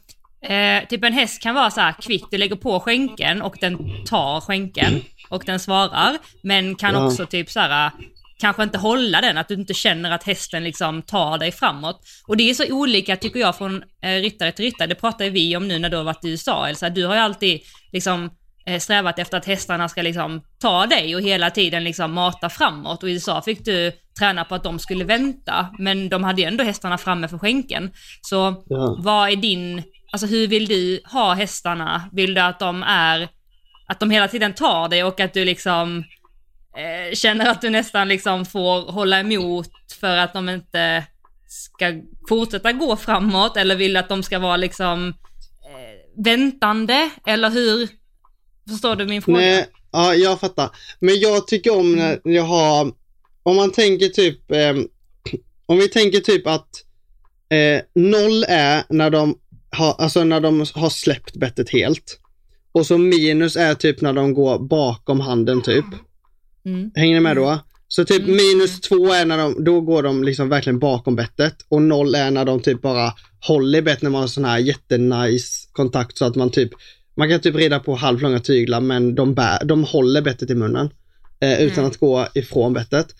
eh, typ en häst kan vara så här kvick, du lägger på skänken och den tar skänken och den svarar, men kan Ja. också typ så här kanske inte hålla den, att du inte känner att hästen liksom tar dig framåt. Och det är så olika tycker jag från eh, ryttare till ryttare, det pratar vi om nu när du har varit i USA Elsa, du har ju alltid liksom eh, strävat efter att hästarna ska liksom ta dig och hela tiden liksom mata framåt och i USA fick du träna på att de skulle vänta, men de hade ju ändå hästarna framme för skänken. Så Ja. vad är din, alltså hur vill du ha hästarna? Vill du att de är, att de hela tiden tar dig och att du liksom eh, känner att du nästan liksom får hålla emot för att de inte ska fortsätta gå framåt eller vill att de ska vara liksom eh, väntande eller hur? Förstår du min fråga? Nej, ja, jag fattar. Men jag tycker om när jag har, om man tänker typ, eh, om vi tänker typ att eh, noll är när de har, alltså när de har släppt bettet helt. Och så minus är typ när de går bakom handen typ. Mm. Hänger ni med då? Så typ Mm. minus två är när de, då går de liksom verkligen bakom bettet och noll är när de typ bara håller i bett när man har sån här jättenice kontakt så att man typ, man kan typ rida på halvlånga tyglar men de, bär, de håller bettet i munnen eh, utan Mm. att gå ifrån bettet.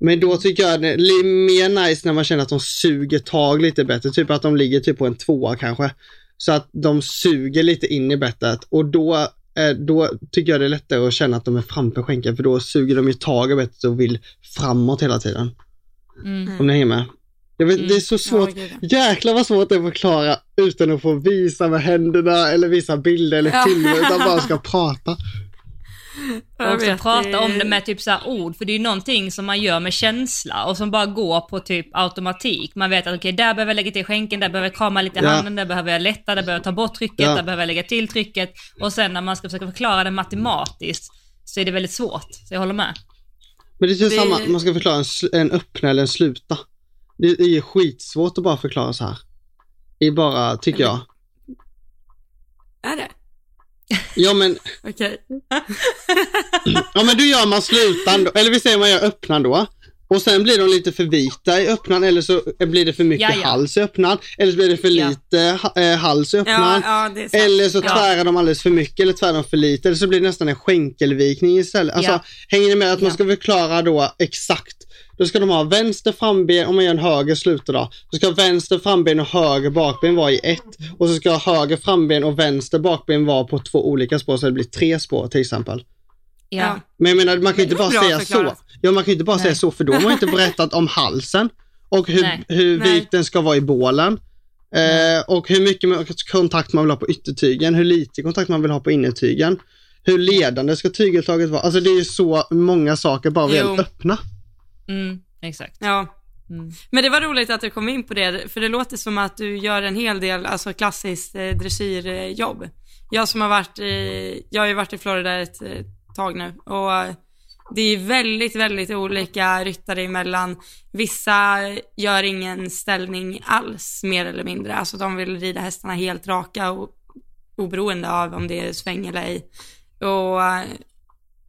Men då tycker jag det är mer nice när man känner att de suger tag lite bättre, typ att de ligger typ på en tvåa kanske. Så att de suger lite in i bettet och då, eh, då tycker jag det är lättare att känna att de är framför skänken för då suger de ju tag i bettet och vill framåt hela tiden. Mm. Om ni hänger med. Vet, Mm. Det är så svårt, ja. jäklar vad svårt det är att förklara utan att få visa med händerna eller visa bilder eller filmer utan bara ska prata. Jag Och vet, prata om det med typ så här ord, för det är ju någonting som man gör med känsla och som bara går på typ automatik. Man vet att okej, där behöver jag lägga till skänken, där behöver jag krama lite i Ja. handen, där behöver jag lätta, där behöver jag ta bort trycket, Ja. där behöver jag lägga till trycket. Och sen när man ska försöka förklara det matematiskt så är det väldigt svårt. Så jag håller med. Men det är ju Det- samma, man ska förklara en, en öppna eller en sluta. Det är ju skitsvårt att bara förklara så här. I bara, tycker jag. Är det? Ja men, Okej. ja men då gör man slutan då, eller vi säger man gör öppnan då. Och sen blir de lite för vita i öppnan eller så blir det för mycket Ja, ja. hals i öppnan. Eller så blir det för Ja. lite ha, eh, hals i Ja, öppnan. ja. Eller så Ja. tvärar de alldeles för mycket eller tvärar de för lite. Eller så blir det nästan en skänkelvikning istället. Alltså, Ja. hänger ni med att man Ja. ska förklara då exakt. Då ska de ha vänster framben, om man gör en höger sluta då. Ska vänster framben och höger bakben vara i ett. Och så ska höger framben och vänster bakben vara på två olika spår så det blir tre spår till exempel. Ja. Men jag menar, man kan ju inte bara säga så. Ja, man kan ju inte bara Nej. säga så för då har man inte berättat om halsen och hur, Nej. hur vik den ska vara i bålen. Eh, och hur mycket kontakt man vill ha på yttertygen, hur lite kontakt man vill ha på innertygen. Hur ledande ska tygeltaget vara? Alltså det är ju så många saker bara att öppna. Mm, exakt. Ja. Mm. Men det var roligt att du kom in på det, för det låter som att du gör en hel del alltså klassiskt eh, dressyrjobb. Jag som har varit i, jag har ju varit i Florida ett eh, tag nu och det är väldigt, väldigt olika ryttare emellan. Vissa gör ingen ställning alls, mer eller mindre. Alltså de vill rida hästarna helt raka och oberoende av om det är sväng eller ej. Och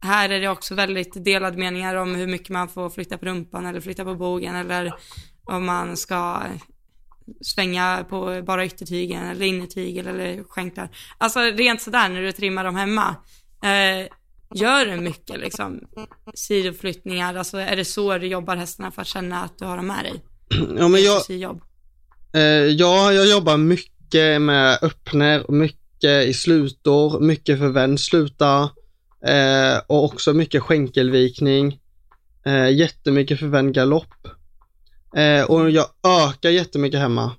här är det också väldigt delade meningar om hur mycket man får flytta på rumpan eller flytta på bogen eller om man ska svänga på bara yttertygen eller innertygel eller skänklar. Alltså rent sådär när du trimmar dem hemma. Eh, gör du mycket liksom sidoflyttningar? Alltså är det så du jobbar hästarna för att känna att du har dem med dig? Ja, men jag, eh, ja, jag jobbar mycket med öppner, mycket i slutor, mycket för vänd sluta eh, och också mycket skänkelvikning. Eh, jättemycket förvänd galopp. Eh, och jag ökar jättemycket hemma.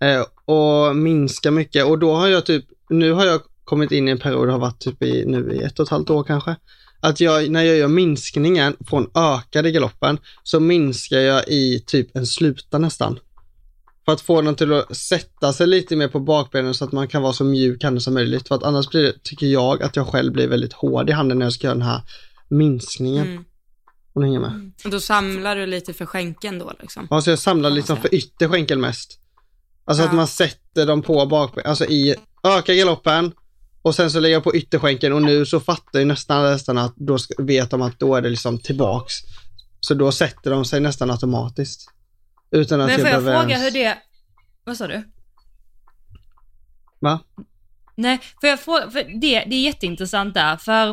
Eh, och minskar mycket och då har jag typ, nu har jag kommit in i en period, har varit typ i, nu i ett och ett halvt år kanske. Att jag, när jag gör minskningen från ökade galoppen så minskar jag i typ en sluta nästan. För att få den till att sätta sig lite mer på bakbenen så att man kan vara så mjuk handen som möjligt. För att annars blir det, tycker jag, att jag själv blir väldigt hård i handen när jag ska göra den här minskningen. Mm. Ni hänger med. Och då samlar du lite för skänken då liksom? Ja, så jag samlar liksom för ytterskänkel mest. Alltså att Ja. man sätter dem på bakbenen, alltså i, ökar galoppen och sen så lägger jag på ytterskänkeln och nu så fattar ju nästan hästarna att då vet de att då är det liksom tillbaks. Så då sätter de sig nästan automatiskt. Utan att Men får jag behöver fråga ens- hur det... Vad sa du? Va? Nej, får jag fråga, för det, det är jätteintressant där, för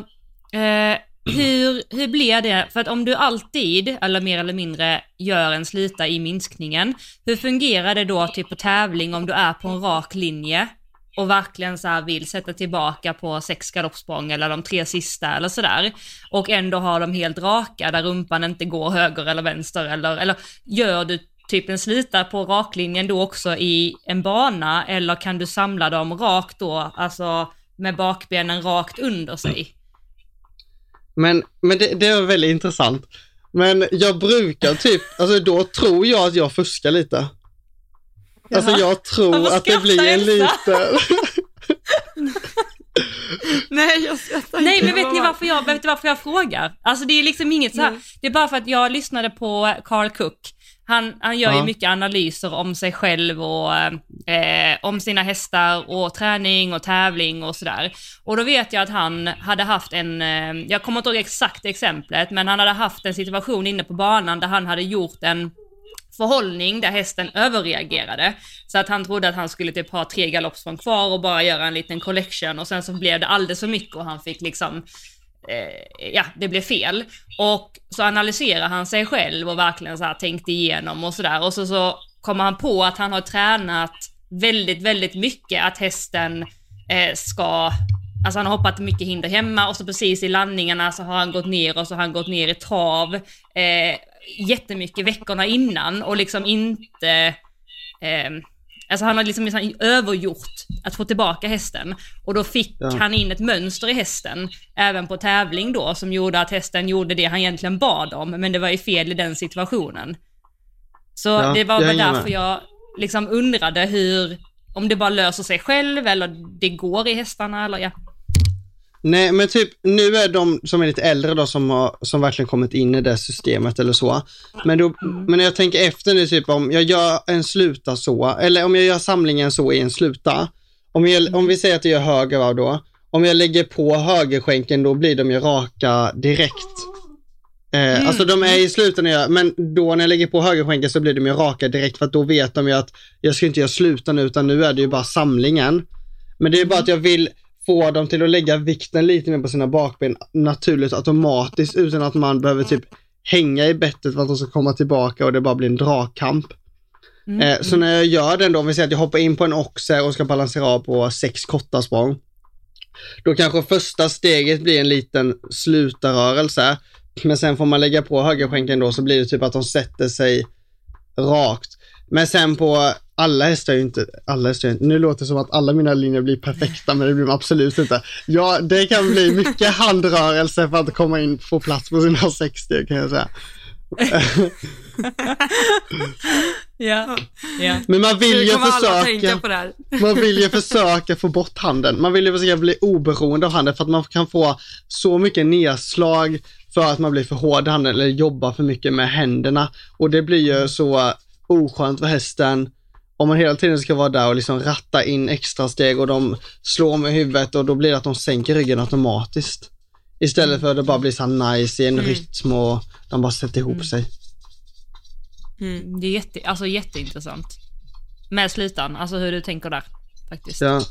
eh, hur, hur blir det, för att om du alltid, eller mer eller mindre, gör en sluta i minskningen, hur fungerar det då typ på tävling om du är på en rak linje och verkligen så vill sätta tillbaka på sex galoppsprång eller de tre sista eller sådär och ändå har dem helt raka där rumpan inte går höger eller vänster eller, eller gör du typ en slita på raklinjen då också i en bana eller kan du samla dem rakt då, alltså med bakbenen rakt under sig? Men, men det, det är väldigt intressant. Men jag brukar typ, alltså då tror jag att jag fuskar lite. Alltså Jaha. jag tror att det blir en liten... Nej, jag skrattar Nej men vet Jag ni varför jag, vet ni varför jag frågar? Alltså det är liksom inget så här, Nej. det är bara för att jag lyssnade på Carl Cook. Han, han gör Ja. ju mycket analyser om sig själv och eh, om sina hästar och träning och tävling och sådär. Och då vet jag att han hade haft en, eh, jag kommer inte ihåg exakt exemplet, men han hade haft en situation inne på banan där han hade gjort en förhållning där hästen överreagerade. Så att han trodde att han skulle typ ha tre galoppsprång kvar och bara göra en liten collection och sen så blev det alldeles för mycket och han fick liksom eh, ja, det blev fel. Och så analyserar han sig själv och verkligen så här tänkte igenom och sådär. Och så, så kommer han på att han har tränat väldigt, väldigt mycket att hästen eh, ska Alltså han har hoppat mycket hinder hemma och så precis i landningarna så har han gått ner och så har han gått ner i trav eh, jättemycket veckorna innan och liksom inte eh, Alltså han har liksom, liksom övergjort att få tillbaka hästen. Och då fick Ja. han in ett mönster i hästen, även på tävling då, som gjorde att hästen gjorde det han egentligen bad om, men det var ju fel i den situationen. Så Ja, det var väl därför med. jag liksom undrade hur, om det bara löser sig själv eller det går i hästarna eller ja. Nej, men typ nu är de som är lite äldre då som har som verkligen kommit in i det systemet eller så. Men, då, men när jag tänker efter nu, typ om jag gör en sluta så, eller om jag gör samlingen så i en sluta. Om, jag, om vi säger att jag gör höger varv då. Om jag lägger på högerskänken då blir de ju raka direkt. Eh, Alltså de är i sluten, jag- men då när jag lägger på högerskänken så blir de ju raka direkt för att då vet de ju att jag ska inte göra sluta nu utan nu är det ju bara samlingen. Men det är bara att jag vill få dem till att lägga vikten lite mer på sina bakben naturligt automatiskt utan att man behöver typ hänga i bettet för att de ska komma tillbaka och det bara blir en dragkamp. Eh, så när jag gör den då, om vi säger att jag hoppar in på en oxe och ska balansera av på sex korta språng. Då kanske första steget blir en liten slutarrörelse. Men sen får man lägga på högerskänken då så blir det typ att de sätter sig rakt. Men sen på alla hästar är ju inte, alla hästar är inte, nu låter det som att alla mina linjer blir perfekta men det blir de absolut inte. Ja, det kan bli mycket handrörelse för att komma in, få plats på sina sex steg kan jag säga. Ja, ja. Men man vill Vi ju alla tänka försöka, på det här. man vill ju försöka få bort handen. Man vill ju försöka bli oberoende av handen för att man kan få så mycket nedslag för att man blir för hård i handen eller jobbar för mycket med händerna. Och det blir ju så oskönt för hästen om man hela tiden ska vara där och liksom ratta in extra steg och de slår med huvudet och då blir det att de sänker ryggen automatiskt. Istället för att det bara blir så här nice i en Mm. rytm och de bara sätter ihop sig. Mm. Det är jätte, alltså jätteintressant. Med slutan, alltså hur du tänker där. Faktiskt. Ja.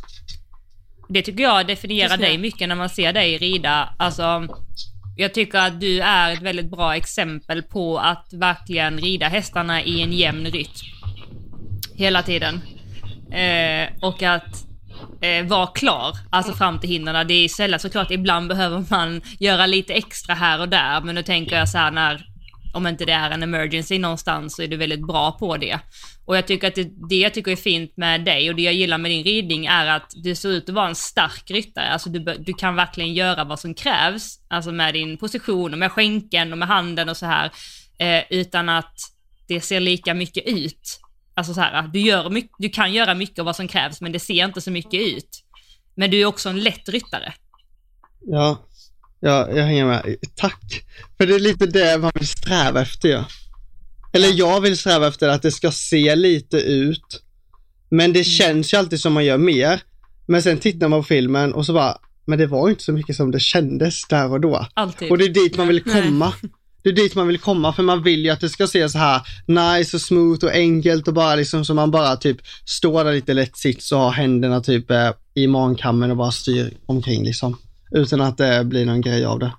Det tycker jag definierar dig mycket när man ser dig rida. Alltså, jag tycker att du är ett väldigt bra exempel på att verkligen rida hästarna i en jämn rytm. Hela tiden. Eh, och att eh, vara klar, alltså fram till hindren. Det är sällan såklart, ibland behöver man göra lite extra här och där, men nu tänker jag så här när om inte det är en emergency någonstans så är du väldigt bra på det. Och jag tycker att det, det jag tycker är fint med dig och det jag gillar med din ridning är att du ser ut att vara en stark ryttare. Alltså du, du kan verkligen göra vad som krävs, alltså med din position och med skänken och med handen och så här, eh, utan att det ser lika mycket ut. Alltså så här, du, gör mycket, du kan göra mycket av vad som krävs men det ser inte så mycket ut. Men du är också en lätt ryttare. Ja, ja, jag hänger med. Tack. För det är lite det man vill sträva efter ja. Eller jag vill sträva efter att det ska se lite ut. Men det känns ju alltid som man gör mer. Men sen tittar man på filmen och så bara, men det var inte så mycket som det kändes där och då. Alltid. Och det är dit man vill Nej. Det är dit man vill komma för man vill ju att det ska se så här nice och smooth och enkelt och bara liksom så man bara typ står där lite lätt sits och har händerna typ eh, i mankammen och bara styr omkring liksom. Utan att det blir någon grej av det.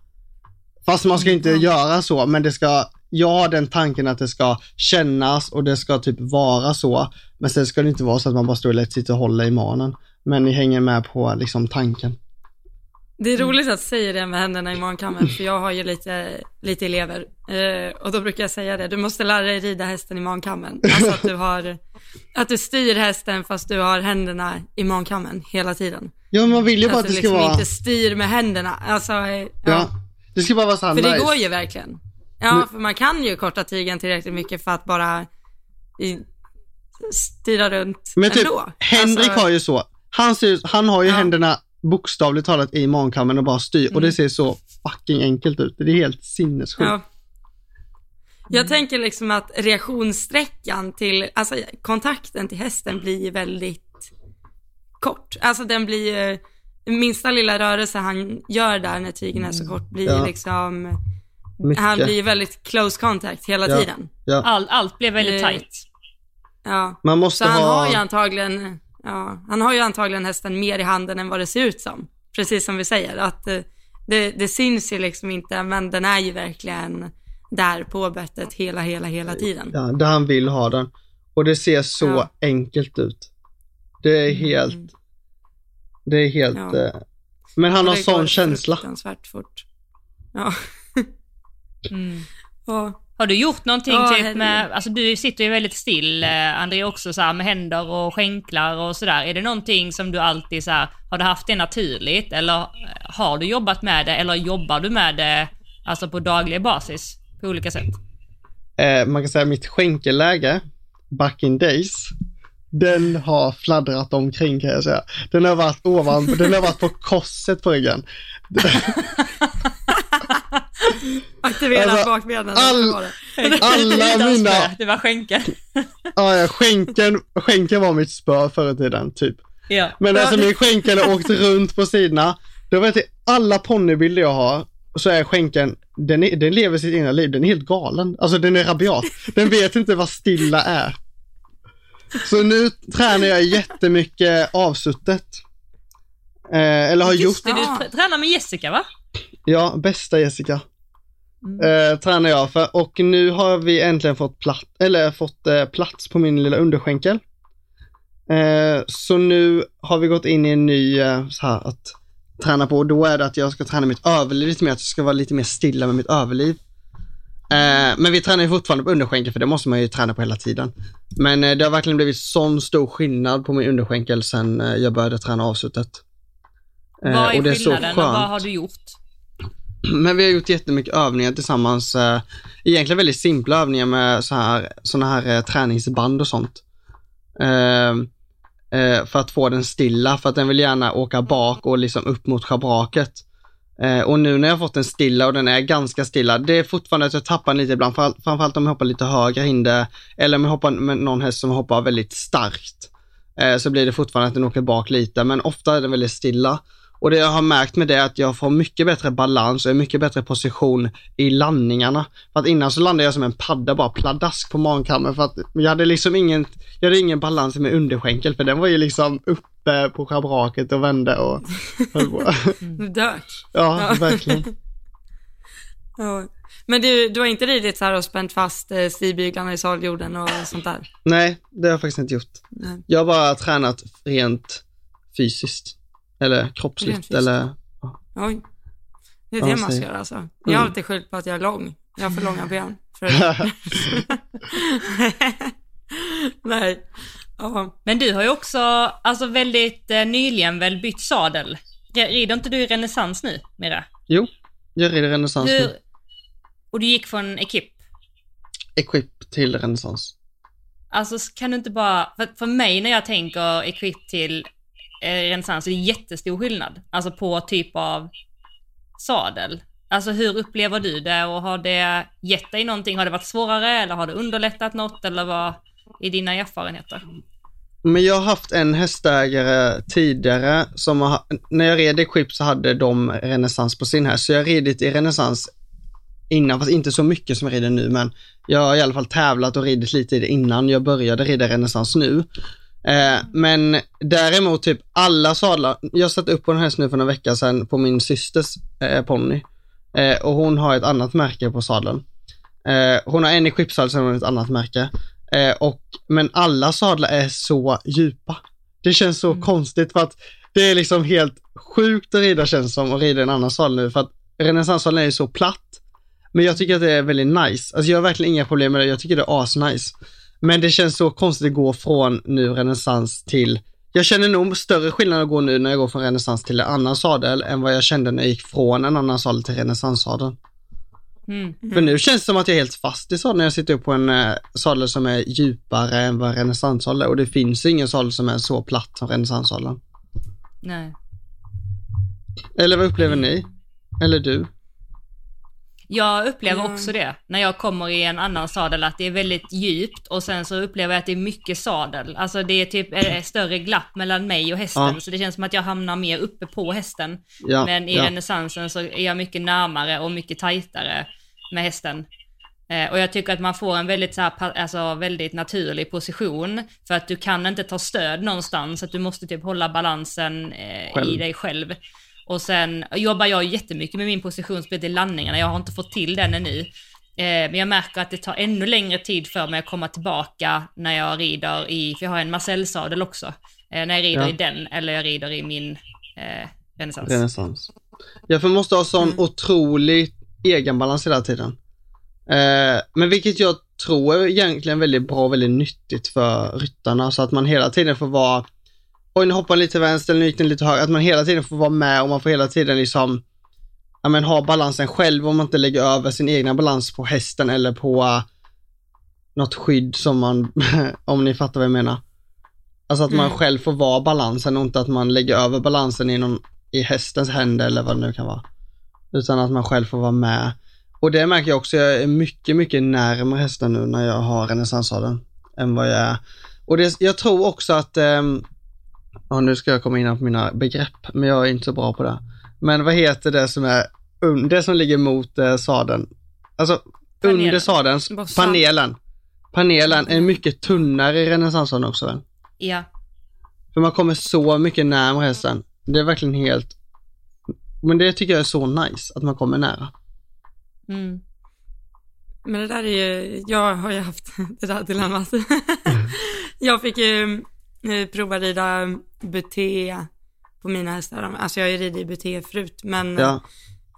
Fast man ska inte göra så, men det ska, jag har den tanken att det ska kännas och det ska typ vara så. Men sen ska det inte vara så att man bara står lätt sits och håller i manen. Men ni hänger med på liksom tanken. Det är roligt att säga det med händerna i mankammen, för jag har ju lite, lite elever. Eh, och då brukar jag säga det, du måste lära dig rida hästen i mankammen. Alltså att du har, att du styr hästen fast du har händerna i mankammen hela tiden. Ja, men man vill ju bara Att det ska liksom vara... inte styr med händerna. Alltså, eh, ja. Ja. Det ska bara vara så För det nice. går ju verkligen. Ja, för man kan ju korta tygen tillräckligt mycket för att bara i, styra runt Men typ, ändå. Henrik Alltså, har ju så. Han, ser, han har ju Ja. händerna bokstavligt talat i mankammen och bara styr och det ser så fucking enkelt ut. Det är helt sinnessjukt. Ja. Jag tänker liksom att reaktionssträckan till, alltså kontakten till hästen blir väldigt kort. Alltså den blir ju, minsta lilla rörelse han gör där när tygen är så kort blir Ja. liksom, Mycket. han blir väldigt close contact hela Ja. tiden. ja. All, allt blev väldigt Eh, tight. Ja. Man måste Så han ha... har ju antagligen, ja, han har ju antagligen hästen mer i handen än vad det ser ut som. Precis som vi säger, att eh, det, det syns ju liksom inte, men den är ju verkligen där på bettet hela, hela, hela tiden. Ja, där han vill ha den. Och det ser så Ja. enkelt ut. Det är helt... Mm. Det är helt... Ja. Eh, men han har det sån känsla. fruktansvärt fort. Ja. Mm. Och, Har du gjort någonting Ja, typ med, alltså du sitter ju väldigt still, eh, André också så här med händer och skänklar och sådär. Är det någonting som du alltid så här, har du haft det naturligt eller eh, har du jobbat med det eller jobbar du med det alltså på daglig basis på olika sätt? Eh, man kan säga mitt skänkeläge, back in days, den har fladdrat omkring kan jag säga. Den har varit ovan, den har varit på korset på ryggen. aktivera Alltså, bakbenen. all-. Alla mina, spö, Det var skänken. ja, ja, skänken, skänken var mitt spö förr i tiden, typ. ja. Men alltså min skänkel har åkt runt på sidorna. Då vet jag, alla ponnybilder jag har, så är skänken, den, är, den lever sitt egna liv, den är helt galen. Alltså den är rabiat. Den vet inte vad stilla är. Så nu tränar jag jättemycket avsuttet. Eh, eller har gjort. Just det, du tränar med Jessica va? Ja, bästa Jessica. Mm. Eh, tränar jag för och nu har vi äntligen fått, platt, eller fått eh, plats på min lilla underskänkel. Eh, så nu har vi gått in i en ny eh, så här att träna på och då är det att jag ska träna mitt överliv lite mer, att jag ska vara lite mer stilla med mitt överliv. Eh, men vi tränar ju fortfarande på underskänkel för det måste man ju träna på hela tiden. Men eh, det har verkligen blivit sån stor skillnad på min underskänkel sen jag började träna avsuttet. Eh, vad är och det är så skillnaden och vad har du gjort? Men vi har gjort jättemycket övningar tillsammans. Eh, egentligen väldigt simpla övningar med så här, såna här eh, träningsband och sånt. Ehm, eh, för att få den stilla, för att den vill gärna åka bak och liksom upp mot schabraket. Eh, och nu när jag har fått den stilla och den är ganska stilla, det är fortfarande att jag tappar den lite ibland, framförallt om jag hoppar lite högre hinder eller om jag hoppar med någon häst som hoppar väldigt starkt. Eh, så blir det fortfarande att den åker bak lite, men ofta är den väldigt stilla. Och det jag har märkt med det är att jag får mycket bättre balans och en mycket bättre position i landningarna. För att innan så landade jag som en padda, bara pladask på mankammen för att jag hade liksom ingen, jag hade ingen balans med underskänkel för den var ju liksom uppe på schabraket och vände och höll på. Dört. Ja, verkligen. Ja. Men du, du har inte ridit så här och spänt fast eh, stigbyglarna i saljorden och sånt där? Nej, det har jag faktiskt inte gjort. Nej. Jag har bara tränat rent fysiskt. Eller kroppsligt eller Oj. Det är det man ska göra alltså. Jag har Mm. alltid skyllt på att jag är lång. Jag har för långa ben. För... Nej. Ja. Men du har ju också, alltså väldigt eh, nyligen väl bytt sadel. Rider inte du i renässans nu, Mira? Jo, jag rider renässans Hur... nu. Och du gick från Equip. Equip till renässans. Alltså kan du inte bara, för, för mig när jag tänker Equip till Eh, renässans Det är jättestor skillnad. Alltså på typ av sadel. Alltså hur upplever du det och har det gett dig någonting? Har det varit svårare eller har det underlättat något eller vad är dina erfarenheter? Men jag har haft en hästägare tidigare som har, när jag red Equip så hade de renässans på sin häst. Så jag har ridit i renässans innan, fast inte så mycket som jag rider nu, men jag har i alla fall tävlat och ridit lite i det innan jag började rida renässans nu. Eh, men däremot typ alla sadlar, jag satt upp på en häst nu för några veckor sedan på min systers eh, ponny eh, och hon har ett annat märke på sadeln. Eh, hon har en equipsadel som har ett annat märke. Eh, och, men alla sadlar är så djupa. Det känns så konstigt för att det är liksom helt sjukt att rida känns som att rida i en annan sadel nu för att renässanssadeln är ju så platt. Men jag tycker att det är väldigt nice. Alltså jag har verkligen inga problem med det. Jag tycker det är asnice. Men det känns så konstigt att gå från nu renässans till jag känner nog större skillnad att gå nu när jag går från renässans till en annan sadel än vad jag kände när jag gick från en annan sadel till renässanssadeln. Mm. För nu känns det som att jag är helt fast i sadeln när jag sitter upp på en eh, sadel som är djupare än vad renässanssadel är och det finns ingen sadel som är så platt som renässanssadeln. Nej. Eller vad upplever ni? Eller du? Jag upplever Ja. också det när jag kommer i en annan sadel att det är väldigt djupt och sen så upplever jag att det är mycket sadel. Alltså det är typ är större glapp mellan mig och hästen Ja. så det känns som att jag hamnar mer uppe på hästen. Ja, Men i ja. renässansen så är jag mycket närmare och mycket tajtare med hästen. Eh, och jag tycker att man får en väldigt, så här, alltså, väldigt naturlig position för att du kan inte ta stöd någonstans, att du måste typ hålla balansen eh, i dig själv. Och sen jobbar jag jättemycket med min positionsbild i landningarna, jag har inte fått till den ännu. Eh, men jag märker att det tar ännu längre tid för mig att komma tillbaka när jag rider i, för jag har en Marcel-sadel också, eh, när jag rider Ja. i den eller jag rider i min eh, renässans. Renässans. Ja, för man måste ha sån Mm. otrolig egenbalans hela tiden. Eh, men vilket jag tror är egentligen väldigt bra och väldigt nyttigt för ryttarna så att man hela tiden får vara Oj, nu hoppar den lite vänster, nu gick den lite höger. Att man hela tiden får vara med och man får hela tiden liksom ja, men ha balansen själv om man inte lägger över sin egna balans på hästen eller på uh, något skydd som man, om ni fattar vad jag menar. Alltså att man Mm. själv får vara balansen och inte att man lägger över balansen i, någon, i hästens händer eller vad det nu kan vara. Utan att man själv får vara med. Och det märker jag också, jag är mycket, mycket närmare hästen nu när jag har renässanssadeln än vad jag är. Och det, jag tror också att, ehm, ja nu ska jag komma in på mina begrepp, men jag är inte så bra på det. Men vad heter det som är, un, det som ligger mot eh, sadeln? Alltså Panelen. under sadeln, Bossan. panelen. Panelen är mycket tunnare i renässanssadeln också väl? Ja. För man kommer så mycket närmare hästen. Det är verkligen helt, men det tycker jag är så nice, att man kommer nära. Mm. Men det där är ju, jag har ju haft det där dilemmat. jag fick ju eh, prova rida buté på mina hästar. Alltså jag har ju ridit buté förut, men Ja,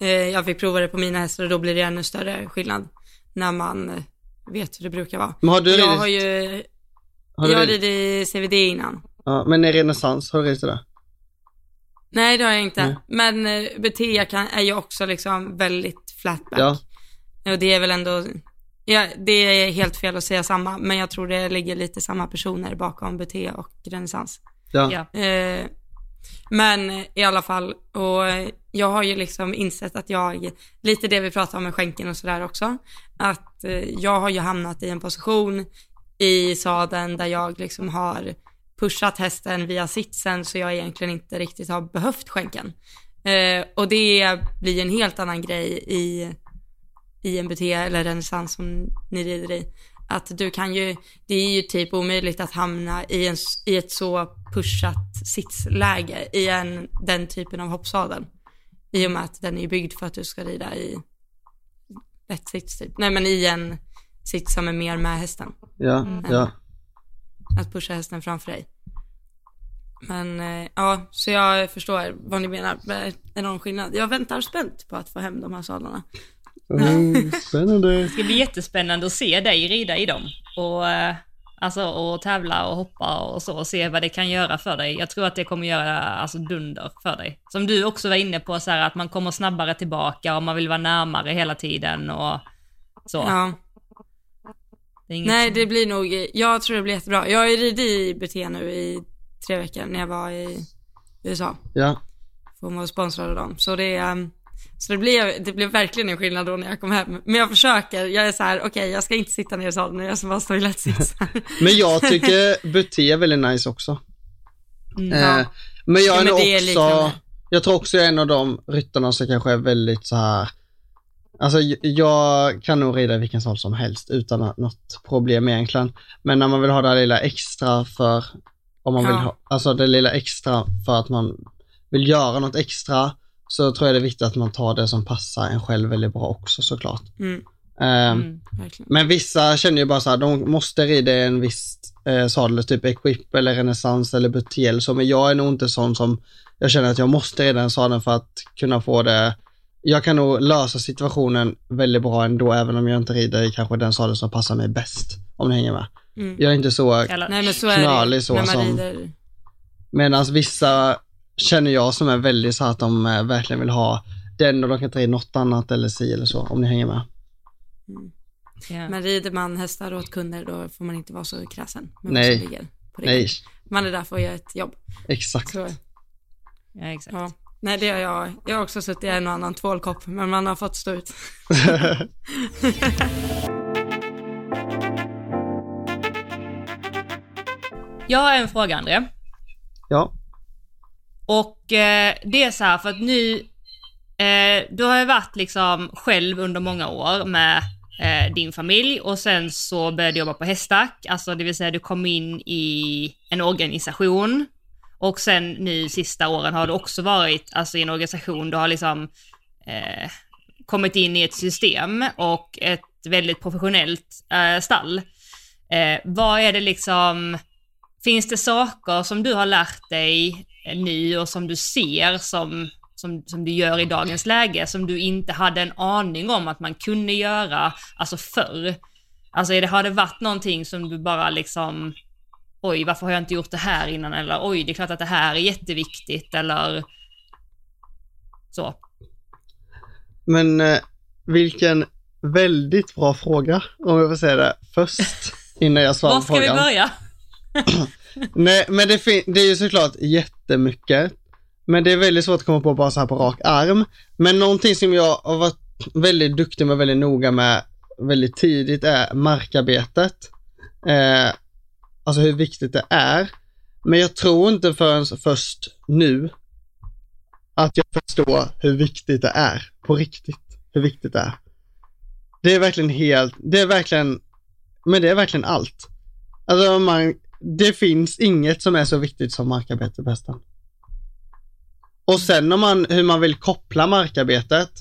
eh, jag fick prova det på mina hästar och då blir det ännu större skillnad när man vet hur det brukar vara. men har du jag ridit, har ju, har du jag ridit, ridit CVD innan. ja, men i renässans, har du ridit det? Nej, det har jag inte. Nej. Men eh, buté är ju också liksom väldigt flatback. Ja. Och det är väl ändå, ja, det är helt fel att säga samma, men jag tror det ligger lite samma personer bakom buté och renässans. Ja. Ja. Eh, men i alla fall, och jag har ju liksom insett att jag, lite det vi pratade om med skänken och sådär också, att eh, jag har ju hamnat i en position i sadeln där jag liksom har pushat hästen via sitsen så jag egentligen inte riktigt har behövt skänken. Eh, och det blir en helt annan grej i, i en BT eller renässans som ni rider i. Att du kan ju, det är ju typ omöjligt att hamna i, en, i ett så pushat sitsläge i en, den typen av hoppsadel. I och med att den är byggd för att du ska rida i rätt sits typ. Nej men i en sits som är mer med hästen. Ja, Mm. ja. Att pusha hästen framför dig. Men eh, ja, så jag förstår vad ni menar med enorm skillnad. Jag väntar spänt på att få hem de här sadlarna. Spännande. Det ska bli jättespännande att se dig rida i dem. Och, eh, alltså, och tävla och hoppa och så och se vad det kan göra för dig. Jag tror att det kommer göra alltså, dunder för dig. Som du också var inne på, så här, att man kommer snabbare tillbaka och man vill vara närmare hela tiden och så. Ja. Det Nej, som- det blir nog, jag tror det blir jättebra. Jag har ju ridit i BT nu i tre veckor när jag var i USA. Ja, man vara sponsrad av dem. Så det, ehm, så det blev, det blev verkligen en skillnad då när jag kom hem. Men jag försöker, jag är så här: okej jag ska inte sitta ner i sadeln, jag ska bara stå i lätt sits. men jag tycker Buté är väldigt nice också. Mm. Eh, men jag Ja, är men det är också, liknande. jag tror också jag är en av de ryttarna som kanske är väldigt så här. Alltså jag kan nog rida vilken sadel som helst utan något problem egentligen. Men när man vill ha det lilla extra för, om man Ja. vill ha, alltså det lilla extra för att man vill göra något extra, så tror jag det är viktigt att man tar det som passar en själv väldigt bra också såklart. Mm, Ehm, Mm. men vissa känner ju bara så här, de måste rida i en viss eh, sadel, typ Equip eller Renaissance eller Butiel så, men jag är nog inte sån som, jag känner att jag måste rida den sadeln för att kunna få det, jag kan nog lösa situationen väldigt bra ändå, även om jag inte rider i kanske den sadel som passar mig bäst, om ni hänger med. Mm. Jag är inte så, Eller, Nej så knölig så när man som- medan vissa känner jag som är väldigt så att de eh, verkligen vill ha den och de kan inte rida något annat eller si eller så, om ni hänger med. ja. Men rider man hästar åt kunder då får man inte vara så kräsen Nej. Nej, Man är där för att göra ett jobb. exakt. Så, ja, exakt. ja. Nej det har jag. Jag har också suttit i en och annan tvålkopp men man har fått stå ut. Jag har en fråga, André. Ja, och eh, det är så här för att nu, eh, du har ju varit liksom själv under många år med eh, din familj och sen så började du jobba på Hästack, alltså det vill säga du kom in i en organisation. Och sen nu sista åren har du också varit alltså i en organisation, du har liksom eh, kommit in i ett system och ett väldigt professionellt eh, stall. Eh, vad är det liksom, finns det saker som du har lärt dig nu och som du ser som, som, som du gör i dagens läge som du inte hade en aning om att man kunde göra, alltså förr? Alltså är det, har det varit någonting som du bara liksom, oj varför har jag inte gjort det här innan eller oj det är klart att det här är jätteviktigt eller så. Men eh, vilken väldigt bra fråga, om jag får säga det först, innan jag svarar Var på ska vi frågan. börja? Nej, men det, det är ju såklart jättemycket. Men det är väldigt svårt att komma på bara så här på rak arm. Men någonting som jag har varit väldigt duktig med, väldigt noga med väldigt tidigt är markarbetet. Eh, alltså hur viktigt det är. Men jag tror inte förrän först nu att jag förstår hur viktigt det är. På riktigt. Hur viktigt det är. Det är verkligen helt, det är verkligen, men det är verkligen allt. Alltså man, det finns inget som är så viktigt som markarbete på hästen. Och sen om man, hur man vill koppla markarbetet,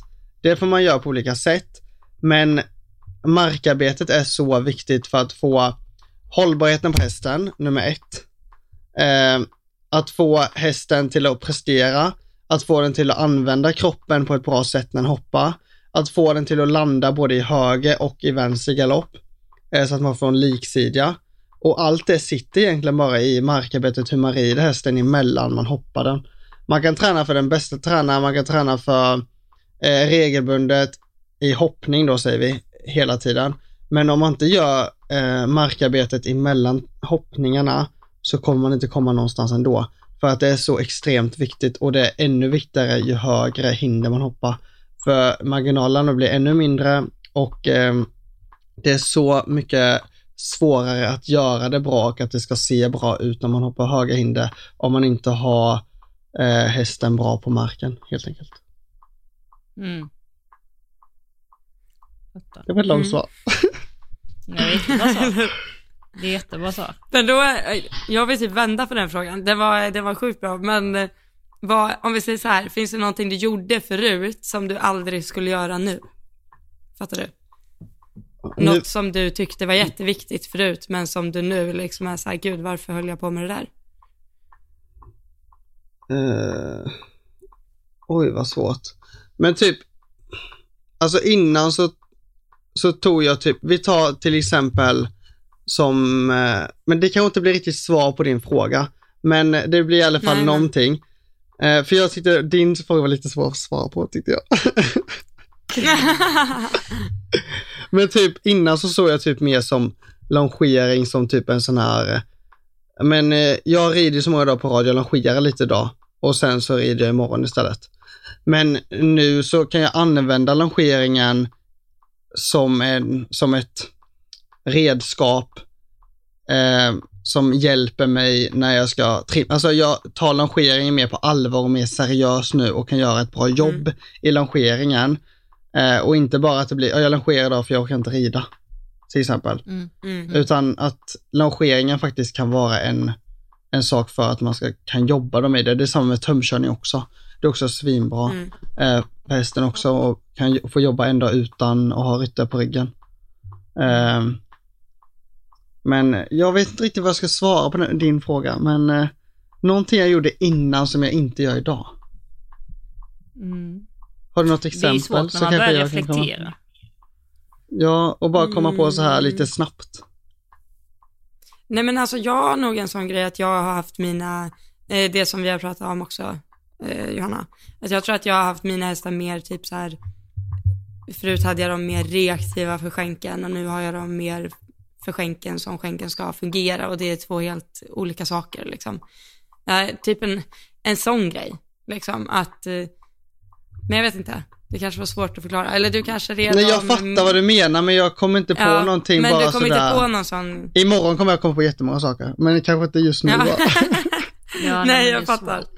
det får man göra på olika sätt. Men markarbetet är så viktigt för att få hållbarheten på hästen, nummer ett. Eh, att få hästen till att prestera, att få den till att använda kroppen på ett bra sätt när den hoppar, att få den till att landa både i höger och i vänster galopp, eh, så att man får en liksidiga. Och allt det sitter egentligen bara i markarbetet, hur man rider hästen emellan man hoppar den. Man kan träna för den bästa tränaren, man kan träna för eh, regelbundet i hoppning då säger vi, hela tiden. Men om man inte gör eh, markarbetet emellan hoppningarna så kommer man inte komma någonstans ändå. För att det är så extremt viktigt och det är ännu viktigare ju högre hinder man hoppar. För marginalerna blir ännu mindre och eh, det är så mycket svårare att göra det bra och att det ska se bra ut när man hoppar höga hinder om man inte har eh, hästen bra på marken helt enkelt. Mm. Det var ett långt Mm. svar. Svar. Det är jättebra svar. Men då, är- jag vill typ vända på den frågan. Det var, det var sjukt bra, men eh, vad, om vi säger så här, finns det någonting du gjorde förut som du aldrig skulle göra nu? Fattar du? Nu, Något som du tyckte var jätteviktigt förut, men som du nu liksom är så här, gud varför höll jag på med det där? eh, oj vad svårt. Men typ, alltså innan så, så tog jag typ, vi tar till exempel som, eh, men det kanske inte blir riktigt svar på din fråga, men det blir i alla fall Nej, någonting. Eh, för jag tyckte din fråga var lite svår att svara på tyckte jag. Men typ innan så såg jag typ mer som longering som typ en sån här, men eh, jag rider så många dagar på rad, jag longerar lite idag och sen så rider jag imorgon istället. Men nu så kan jag använda longeringen som, en, som ett redskap eh, som hjälper mig när jag ska trimma. Alltså jag tar longeringen mer på allvar och mer seriös nu och kan göra ett bra jobb i longeringen. Eh, och inte bara att det blir, ja, jag longerar idag för jag orkar inte rida. Till exempel. Mm. Mm. Utan att longeringen faktiskt kan vara en, en sak för att man ska, kan jobba dem i det. Det är samma med tömkörning också. Det är också svinbra. Mm. Eh, hästen också och kan få jobba en dag utan att ha ryttare på ryggen. Eh, men jag vet inte riktigt vad jag ska svara på din fråga, men eh, någonting jag gjorde innan som jag inte gör idag. Mm. Har du något Det är exempel? svårt när man börjar jag kan komma- reflektera. Ja, och bara komma på så här Mm. lite snabbt. Nej men alltså jag har nog en sån grej att jag har haft mina, eh, det som vi har pratat om också, eh, Johanna. Att jag tror att jag har haft mina hästar mer typ så här. förut hade jag dem mer reaktiva för skänken och nu har jag dem mer för skänken som skänken ska fungera och det är två helt olika saker liksom. Ja, typ en, en sån grej, liksom att, eh, men jag vet inte, det kanske var svårt att förklara, eller du kanske redan Nej, jag fattar vad du menar, men jag kommer inte på Ja, någonting men bara du kommer sådär. inte på någon sån, Imorgon kommer jag komma på jättemånga saker, men kanske inte just nu. Ja. bara. Ja, nej men är jag fattar. svårt.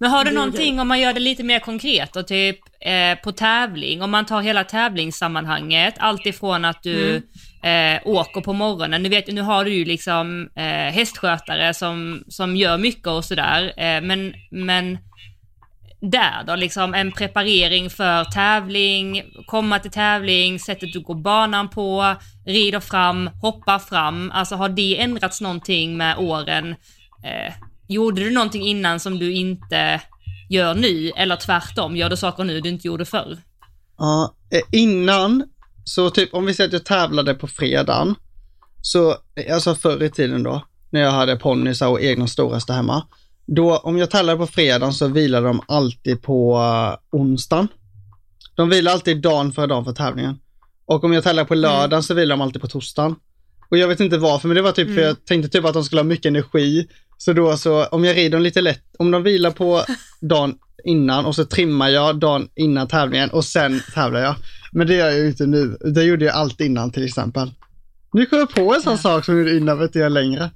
Men har du någonting om man gör det lite mer konkret och typ eh, på tävling, om man tar hela tävlingssammanhanget, allt ifrån att du eh, åker på morgonen, nu, vet, nu har du ju liksom eh, hästskötare som, som gör mycket och sådär, eh, men, men där då, liksom en preparering för tävling, komma till tävling, sättet du går banan på, rider fram, hoppar fram, alltså har det ändrats någonting med åren? Eh, gjorde du någonting innan som du inte gör nu, eller tvärtom, gör du saker nu du inte gjorde förr? Ja, eh, innan, så typ om vi säger att jag tävlade på fredagen, så, alltså förr i tiden då, när jag hade ponnysar och egna storaste hemma, då om jag tävlade på fredagen så vilade de alltid på uh, onsdagen. De vilar alltid dagen före dagen för tävlingen. Och om jag tävlar på lördagen så vilar de alltid på torsdagen. Och jag vet inte varför, men det var typ för jag tänkte typ att de skulle ha mycket energi. Så då så, om jag rider dem lite lätt, om de vilar på dagen innan och så trimmar jag dagen innan tävlingen och sen tävlar jag. Men det gör jag ju inte nu. Det gjorde jag allt innan till exempel. Nu kom jag på en sån sak som jag gjorde innan, vet jag längre.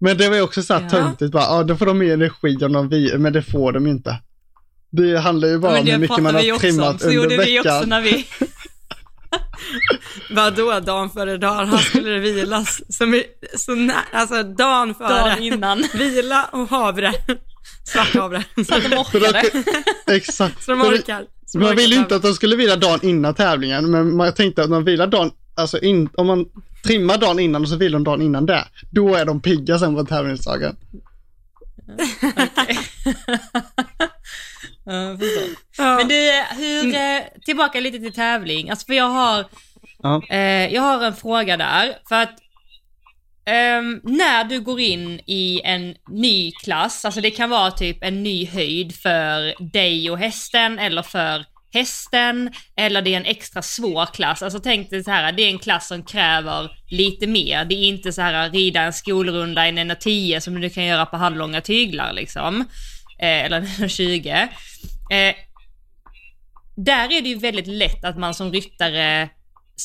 Men det var ju också så här Ja. töntigt bara, ja då får de mer energi om de vilar, men det får de ju inte. Det handlar ju bara om hur det mycket man har också om, trimmat så under gjorde vi också veckan. när vi... Vadå dagen före dagen? Han skulle det vilas som så när, alltså dagen före. Dagen innan. Vila och havre. Svart havre. Så att de orkade. Exakt. Så de det- orkar. Så Man ville ju inte att de skulle vila dagen innan tävlingen, men man tänkte att de vilar dagen, alltså in, om man trimmar dagen innan och så vilar de dagen innan det, då är de pigga sen på tävlingsdagen. Ja. Ja. Men du, hur, eh, tillbaka lite till tävling. Alltså för jag har, Ja. eh, jag har en fråga där. För att ehm, när du går in i en ny klass, alltså det kan vara typ en ny höjd för dig och hästen eller för hästen eller det är en extra svår klass. Alltså tänk dig så här, det är en klass som kräver lite mer. Det är inte så här rida en skolrunda i en 1.10 som du kan göra på halvlånga tyglar liksom. Eh, eller en 1.20. Eh, där är det ju väldigt lätt att man som ryttare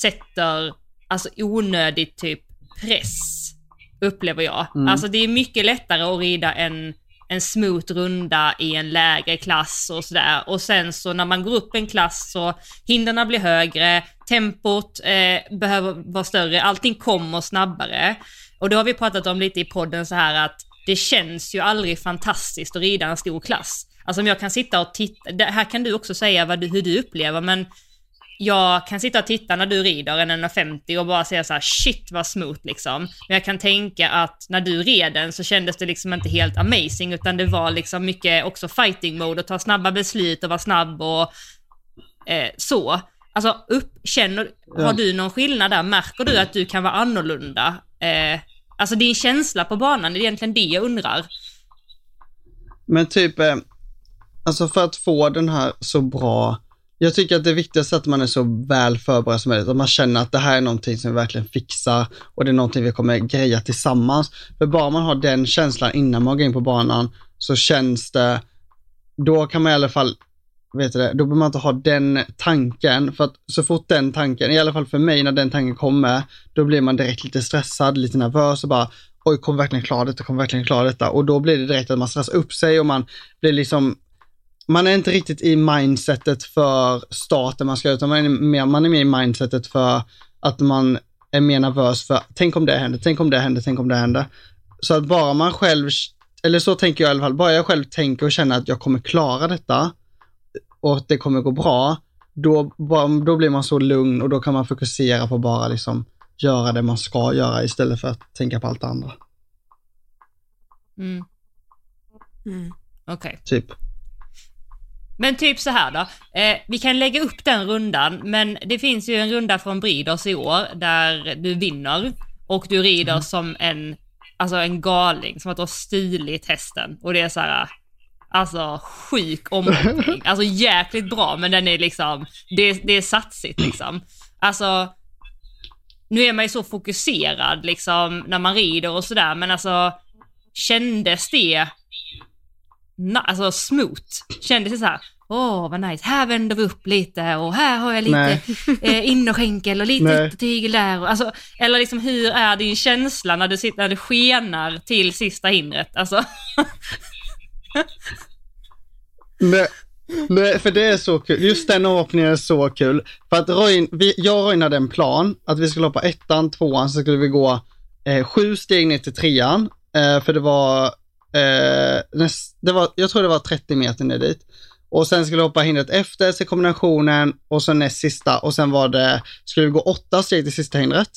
sätter alltså onödigt typ press, upplever jag. Mm. Alltså det är mycket lättare att rida en, en smooth runda i en lägre klass och sådär. Och sen så när man går upp en klass så hindren blir högre, tempot eh, behöver vara större, allting kommer snabbare. Och då har vi pratat om lite i podden så här att det känns ju aldrig fantastiskt att rida en stor klass. Alltså om jag kan sitta och titta, här kan du också säga vad du, hur du upplever, men jag kan sitta och titta när du rider en 150 och bara säga så här: shit vad smooth liksom. Men jag kan tänka att när du red den så kändes det liksom inte helt amazing utan det var liksom mycket också fighting mode och ta snabba beslut och vara snabb och Eh, så. Alltså, upp, känner, Ja. har du någon skillnad där? Märker du att du kan vara annorlunda? Eh, alltså din känsla på banan, det är egentligen det jag undrar. Men typ, eh, alltså för att få den här så bra, jag tycker att det viktigaste är att man är så väl förberedd som möjligt, att man känner att det här är någonting som vi verkligen fixar och det är någonting vi kommer greja tillsammans. För bara man har den känslan innan man går in på banan så känns det, då kan man i alla fall, vet du det, då behöver man inte ha den tanken, för att så fort den tanken, i alla fall för mig när den tanken kommer, då blir man direkt lite stressad, lite nervös och bara, oj, kommer verkligen klara detta, kommer verkligen klara detta. Och då blir det direkt att man stressar upp sig och man blir liksom, man är inte riktigt i mindsetet för starten man ska utan man är mer, man är mer i mindsetet för att man är mer nervös för, tänk om det händer, tänk om det händer, tänk om det händer. Så att bara man själv, eller så tänker jag i alla fall, bara jag själv tänker och känner att jag kommer klara detta och att det kommer gå bra, då, då blir man så lugn och då kan man fokusera på bara liksom göra det man ska göra istället för att tänka på allt det andra. Mm, Mm. Okej. Typ. Men typ så här då. Eh, vi kan lägga upp den rundan, men det finns ju en runda från Breeders i år där du vinner och du rider som en, alltså en galing, som att du har stulit hästen. Och det är så här, alltså sjuk omhoppning. Alltså jäkligt bra, men den är liksom, det, det är satsigt liksom. Alltså, nu är man ju så fokuserad liksom när man rider och sådär, men alltså kändes det na- alltså smooth. Kändes det så här, åh vad nice, här vänder vi upp lite och här har jag lite eh, innerskänkel och lite yttertygel där. Och, alltså, eller liksom hur är din känsla när du sitter, när det skenar till sista hindret? Alltså, Nej, nej, för det är så kul. Just den avhoppningen är så kul. För att Roin, vi, jag och Roin hade en plan att vi skulle hoppa ettan, tvåan, så skulle vi gå eh, sju steg ner till trean. Eh, för det var, eh, näst, det var, jag tror det var 30 meter ner dit. Och sen skulle vi hoppa hindret efter, så kombinationen och sen näst sista och sen var det, skulle vi gå åtta steg till sista hindret.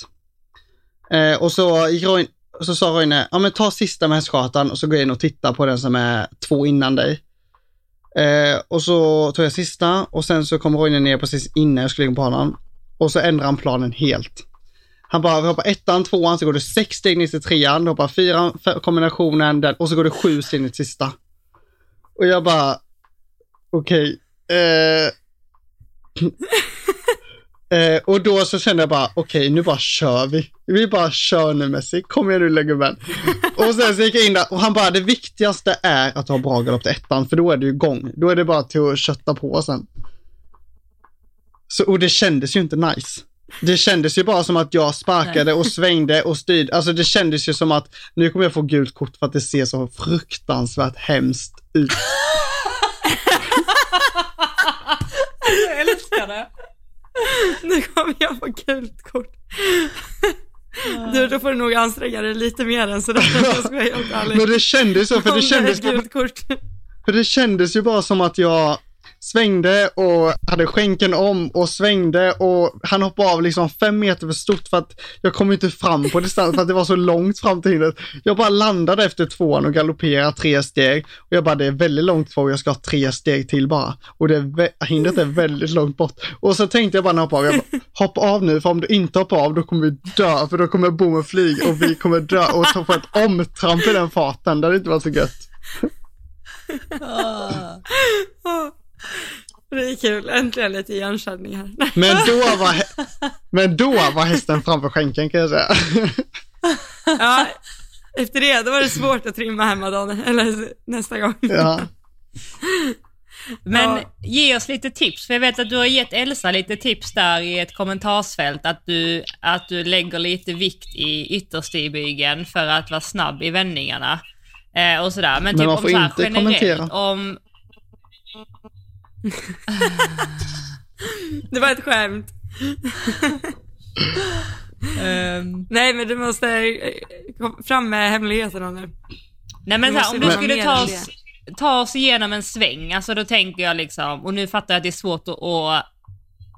Eh, och så gick Roine, så sa Roine, ja men ta sista med hästskatan och så går jag in och tittar på den som är två innan dig. Eh, och så tog jag sista och sen så kom Roine ner precis innan jag skulle in på banan. Och så ändrade han planen helt. Han bara, vi hoppar ettan, tvåan, så går det sex steg ner till trean, du hoppar fyran, kombinationen, den, och så går det sju steg ner till sista. Och jag bara, okej. eh, eh, och då så kände jag bara, okej nu bara kör vi. Vi bara kör nu Messi, kom igen nu lilla gubben. Och sen så gick jag in där och han bara, det viktigaste är att har bra galopp till ettan, för då är du igång. Då är det bara till att kötta på sen. Så, och det kändes ju inte nice. Det kändes ju bara som att jag sparkade och svängde och styrde. Alltså det kändes ju som att nu kommer jag få gult kort för att det ser så fruktansvärt hemskt ut. jag älskar det. Nu kommer jag få gult kort. Du, då får du nog anstränga dig lite mer än sådär. Jag ska vara helt ärlig. Men det kändes så, för det kändes, för det kändes ju bara som att jag svängde och hade skänken om och svängde och han hoppade av liksom fem meter för stort för att jag kom inte fram på distans för att det var så långt fram till hindret. Jag bara landade efter tvåan och galopperade tre steg och jag bara det är väldigt långt kvar och jag ska ha tre steg till bara. Och det är, hindret är väldigt långt bort. Och så tänkte jag bara när jag hoppade av, jag bara, hoppa av nu för om du inte hoppar av då kommer vi dö för då kommer bommen flyga och vi kommer dö och på ett omtramp i den farten. Det hade inte varit så gött. Det är kul, äntligen lite igenkänning här. Men då var, men då var hästen framför skänken kan jag säga. Ja, efter det, då var det svårt att trimma hemma dagen, eller nästa gång. Ja. Men Ja. ge oss lite tips, för jag vet att du har gett Elsa lite tips där i ett kommentarsfält, att du, att du lägger lite vikt i ytterstigbyggen för att vara snabb i vändningarna. Eh, och sådär. Men, Men typ man om får så här, inte generellt, kommentera. om... Det var ett skämt. ehm, Nej, men du måste eh, kom fram med hemligheterna nu. nej men här, om du skulle ta oss, ta oss igenom en sväng, alltså då tänker jag liksom, och nu fattar jag att det är svårt att, att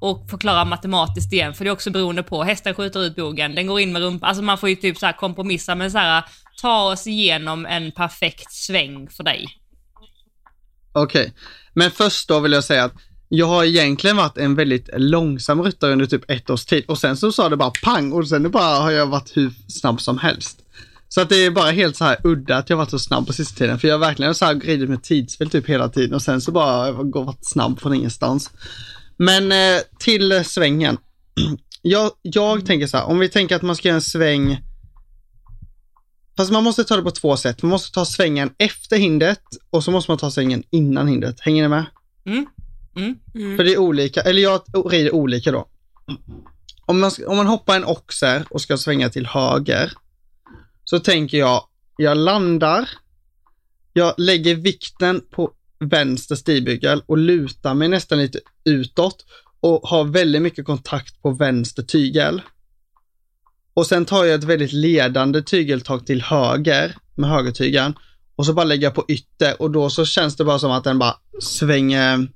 och förklara matematiskt igen, för det är också beroende på, hästen skjuter ut bogen, den går in med rumpan, alltså man får ju typ så här kompromissa, men så här, ta oss igenom en perfekt sväng för dig. Okej, men först då vill jag säga att jag har egentligen varit en väldigt långsam ryttare under typ ett års tid och sen så sa det bara pang och sen bara har jag varit hur snabb som helst. Så att det är bara helt så här udda att jag varit så snabb på sista tiden. För jag har verkligen så här ridit med tidsfält typ hela tiden och sen så bara jag gått snabb från ingenstans. Men eh, till svängen. Jag, jag tänker så här, om vi tänker att man ska göra en sväng Fast man måste ta det på två sätt. Man måste ta svängen efter hindret och så måste man ta svängen innan hindret. Hänger ni med? Mm. Mm. Mm. För det är olika, eller jag rider olika då. Om man, om man hoppar en oxer och ska svänga till höger, så tänker jag, jag landar, jag lägger vikten på vänster stigbygel och lutar mig nästan lite utåt och har väldigt mycket kontakt på vänster tygel. Och sen tar jag ett väldigt ledande tygeltag till höger med högertygeln och så bara lägger jag på ytter och då så känns det bara som att den bara svänger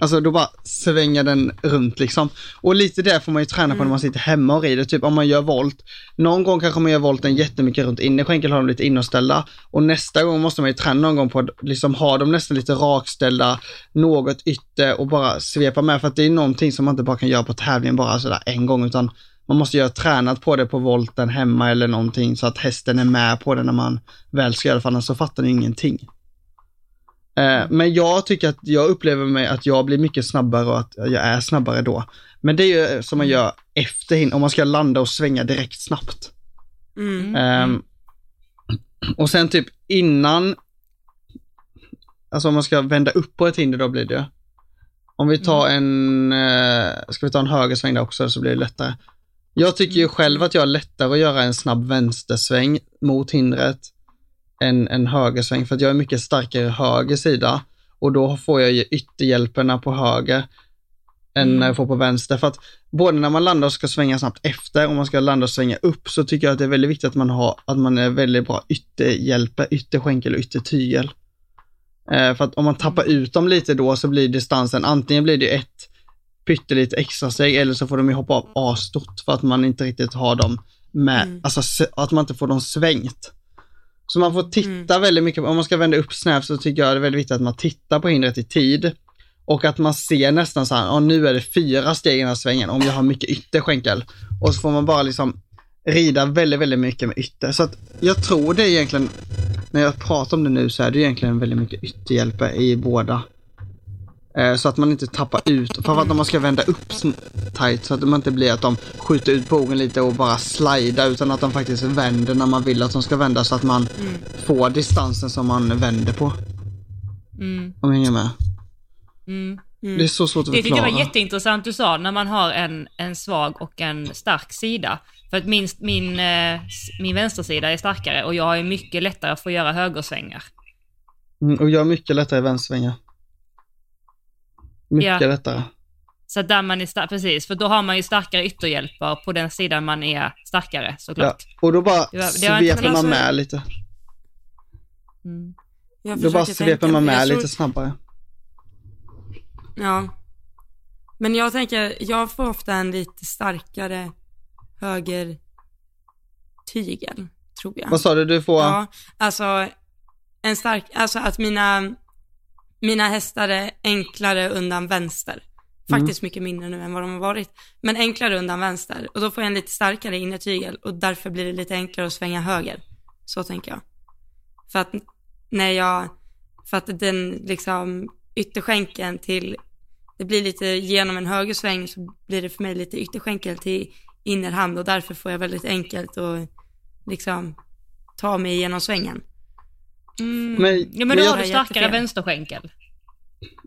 Alltså då bara svänger den runt liksom. Och lite det får man ju träna på när man sitter hemma och rider, typ om man gör volt. Någon gång kanske man gör volten jättemycket runt innerskänkel, har dem lite inåtställda. Och nästa gång måste man ju träna någon gång på att liksom ha dem nästan lite rakställda, något ytter och bara svepa med. För att det är någonting som man inte bara kan göra på tävlingen bara sådär en gång, utan man måste göra tränat på det på volten hemma eller någonting så att hästen är med på det när man väl ska göra det, för annars så fattar ni ingenting. Eh, Men jag tycker att jag upplever mig att jag blir mycket snabbare och att jag är snabbare då. Men det är ju som man gör efter hin- om man ska landa och svänga direkt snabbt. Mm. Ehm, och sen typ innan, alltså om man ska vända upp på ett hinder då blir det. Om vi tar en, eh, ska vi ta en högersväng där också så blir det lättare. Jag tycker ju själv att jag är lättare att göra en snabb vänstersväng mot hindret än en högersväng för att jag är mycket starkare höger sida och då får jag ju ytterhjälperna på höger än när jag får på vänster. För att både när man landar och ska svänga snabbt efter och man ska landa och svänga upp så tycker jag att det är väldigt viktigt att man har, att man är väldigt bra ytterhjälper, ytterskänkel och yttertygel. Eh, för att om man tappar ut dem lite då så blir distansen, antingen blir det ett pyttelite extra steg eller så får de ju hoppa av asstort för att man inte riktigt har dem med, Mm. alltså att man inte får dem svängt. Så man får titta väldigt mycket, om man ska vända upp snävt så tycker jag det är väldigt viktigt att man tittar på hindret i tid. Och att man ser nästan så här, nu är det fyra steg i den här svängen om jag har mycket ytterskänkel. Och så får man bara liksom rida väldigt, väldigt mycket med ytter. Så att jag tror det är egentligen, när jag pratar om det nu så är det egentligen väldigt mycket ytterhjälper i båda. Eh, Så att man inte tappar ut, för att när man ska vända upp tight så att man inte blir att de skjuter ut bågen lite och bara slida utan att de faktiskt vänder när man vill att de ska vända så att man får distansen som man vänder på. Mm. Om ni hänger med. Mm. Det är så svårt att Det tyckte jag förklara. var jätteintressant du sa, när man har en, en svag och en stark sida. För att min, min, eh, min vänstersida är starkare och jag har ju mycket lättare att få göra högersvängar. Mm, och jag är mycket lättare vänstersvängar. Mycket Ja. lättare. Så där man är precis, för då har man ju starkare ytterhjälper på den sidan man är starkare Ja. såklart. Och då bara Det var- det sveper man alltså- med lite. Mm. Då bara sveper tänka, man med tror- lite snabbare. Ja. Men jag tänker, jag får ofta en lite starkare höger tygel, tror jag. Vad sa du? Du får... Ja, alltså en stark, alltså att mina, mina hästar är enklare undan vänster. Faktiskt mycket mindre nu än vad de har varit. Men enklare undan vänster. Och då får jag en lite starkare innertygel och därför blir det lite enklare att svänga höger. Så tänker jag. För att när jag, för att den liksom ytterskänkeln till, det blir lite genom en högersväng så blir det för mig lite ytterskänkel till innerhand och därför får jag väldigt enkelt att liksom ta mig igenom svängen. Mm. Men- ja, men men jag- har du starkare vänsterskänkel.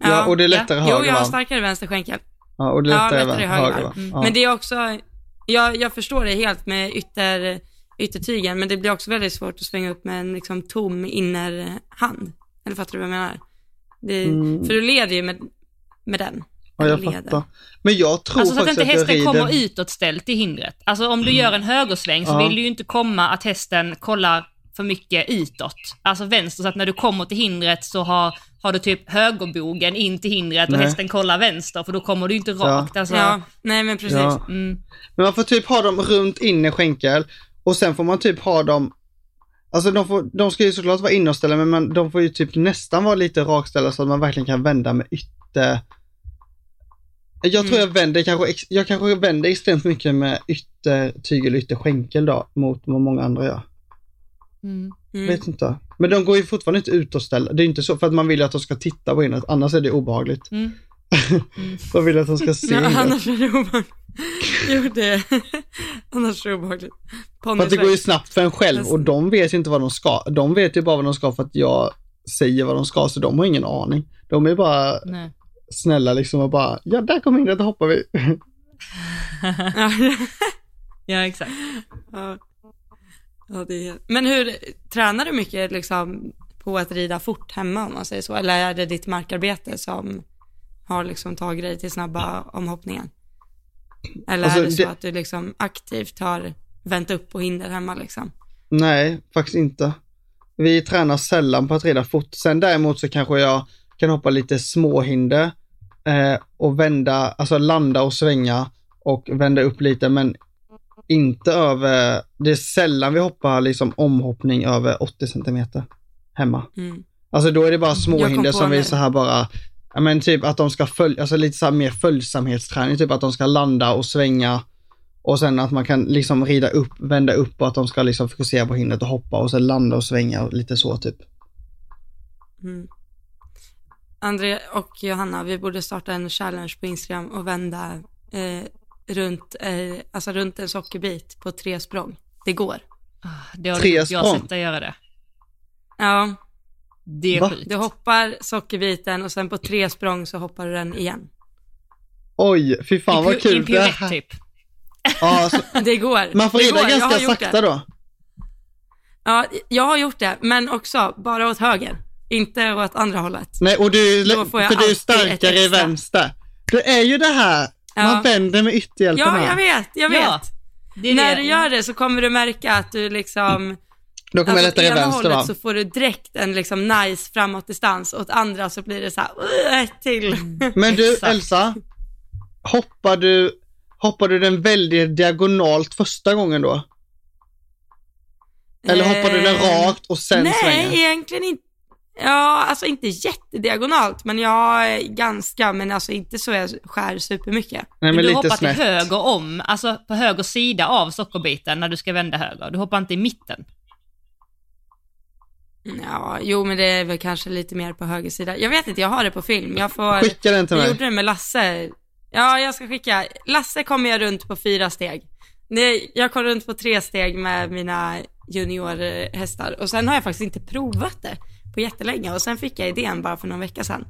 Ja, och det är lättare ja. höger Jo, jag har starkare vänsterskänkel. Ja, och det är Ja, lättare, lättare höger, höger. Mm. Ja. Men det är också, jag, jag förstår det helt med ytter, yttertygen, men det blir också väldigt svårt att svänga upp med en liksom tom innerhand. Eller fattar du vad jag menar? Det, Mm. För du leder ju med, med den. ja, jag leder. fattar. Men jag tror Alltså så att inte att hästen jag rider... kommer utåtställd till hindret. Alltså om du gör en högersväng så Ja. vill du ju inte komma att hästen kollar för mycket utåt. Alltså vänster, så att när du kommer till hindret så har, har du typ högerbogen in till hindret och Nej. hästen kollar vänster för då kommer du inte rakt. Alltså, Ja, nej men precis. Ja. mm, Men man får typ ha dem runt inne skänkel och sen får man typ ha dem Alltså de, får, de ska ju såklart vara inåtställda men man, de får ju typ nästan vara lite rakställda så att man verkligen kan vända med ytter Jag tror Mm. jag vänder kanske, jag kanske vänder extremt mycket med yttertygel och ytterskänkel då, mot vad många andra gör. Mm. Mm. Vet inte. Men de går ju fortfarande inte ut och ställer. Det är inte så, för att man vill ju att de ska titta på hindret, annars är det obehagligt. Mm. Man vill att de ska se hindret. annars är det obehagligt. Jo, det Annars är det obehagligt. För att det går ju snabbt för en själv och de vet ju inte vad de ska. De vet ju bara vad de ska för att jag säger vad de ska, så de har ingen aning. De är bara Nej. snälla liksom och bara, ja där kommer hindret, då hoppar vi. Ja, Ja, exakt. ja. Ja, det är... Men hur, tränar du mycket liksom på att rida fort hemma om man säger så? Eller är det ditt markarbete som har liksom tagit dig till snabba omhoppningen? Eller Alltså, är det så det- att du liksom aktivt har vänt upp på hinder hemma liksom? Nej, faktiskt inte. Vi tränar sällan på att rida fort. Sen däremot så kanske jag kan hoppa lite småhinder eh, och vända, alltså landa och svänga och vända upp lite, men inte över, det är sällan vi hoppar liksom omhoppning över 80 centimeter hemma. Mm. Alltså då är det bara småhinder som vi så här bara, ja men typ att de ska följa, alltså lite så här mer följsamhetsträning, typ att de ska landa och svänga och sen att man kan liksom rida upp, vända upp och att de ska liksom fokusera på hindret och hoppa och sen landa och svänga och lite så typ. Mm. André och Johanna, vi borde starta en challenge på Instagram och vända eh, runt, eh, alltså runt en sockerbit på tre språng. Det går. Ah, Det har Tre jag språng. sett dig göra det. Ja, Det är Va? sjukt. du hoppar sockerbiten och sen på tre språng så hoppar du den igen. Oj, fy fan I vad kul I det piruett här. typ. Ja, så, Det går. man får rida har ganska sakta det. då. Ja, jag har gjort det, men också bara åt höger. Inte åt andra hållet. Nej, och du, för du är starkare i vänster. Det är ju det här, Ja. man vänder med ytterhjälpen Ja, här. jag vet, jag vet. Ja, det är När det. du gör det så kommer du märka att du liksom Då kommer jag Alltså, åt lättare vänster hållet va? så får du direkt en liksom nice framåtdistans, åt andra så blir det så här, "Ugh, ett till. Men du. Elsa, hoppar du, hoppar du den väldigt diagonalt första gången då? Eller hoppar du den Eh, rakt och sen Nej, svänger? egentligen inte. Ja, alltså inte jättediagonalt, men jag är ganska, men alltså inte så jag skär supermycket. Nej Men men du lite hoppar till snett. höger om, alltså på höger sida av sockerbiten när du ska vända höger. Du hoppar inte i mitten. Ja, jo men det är väl kanske lite mer på höger sida. Jag vet inte, jag har det på film. Jag får, Skicka den till jag mig. gjorde det med Lasse. Ja, jag ska skicka. Lasse kommer jag runt på fyra steg. Nej, jag kom runt på tre steg med mina juniorhästar och sen har jag faktiskt inte provat det på jättelänge och sen fick jag idén bara för någon vecka sedan.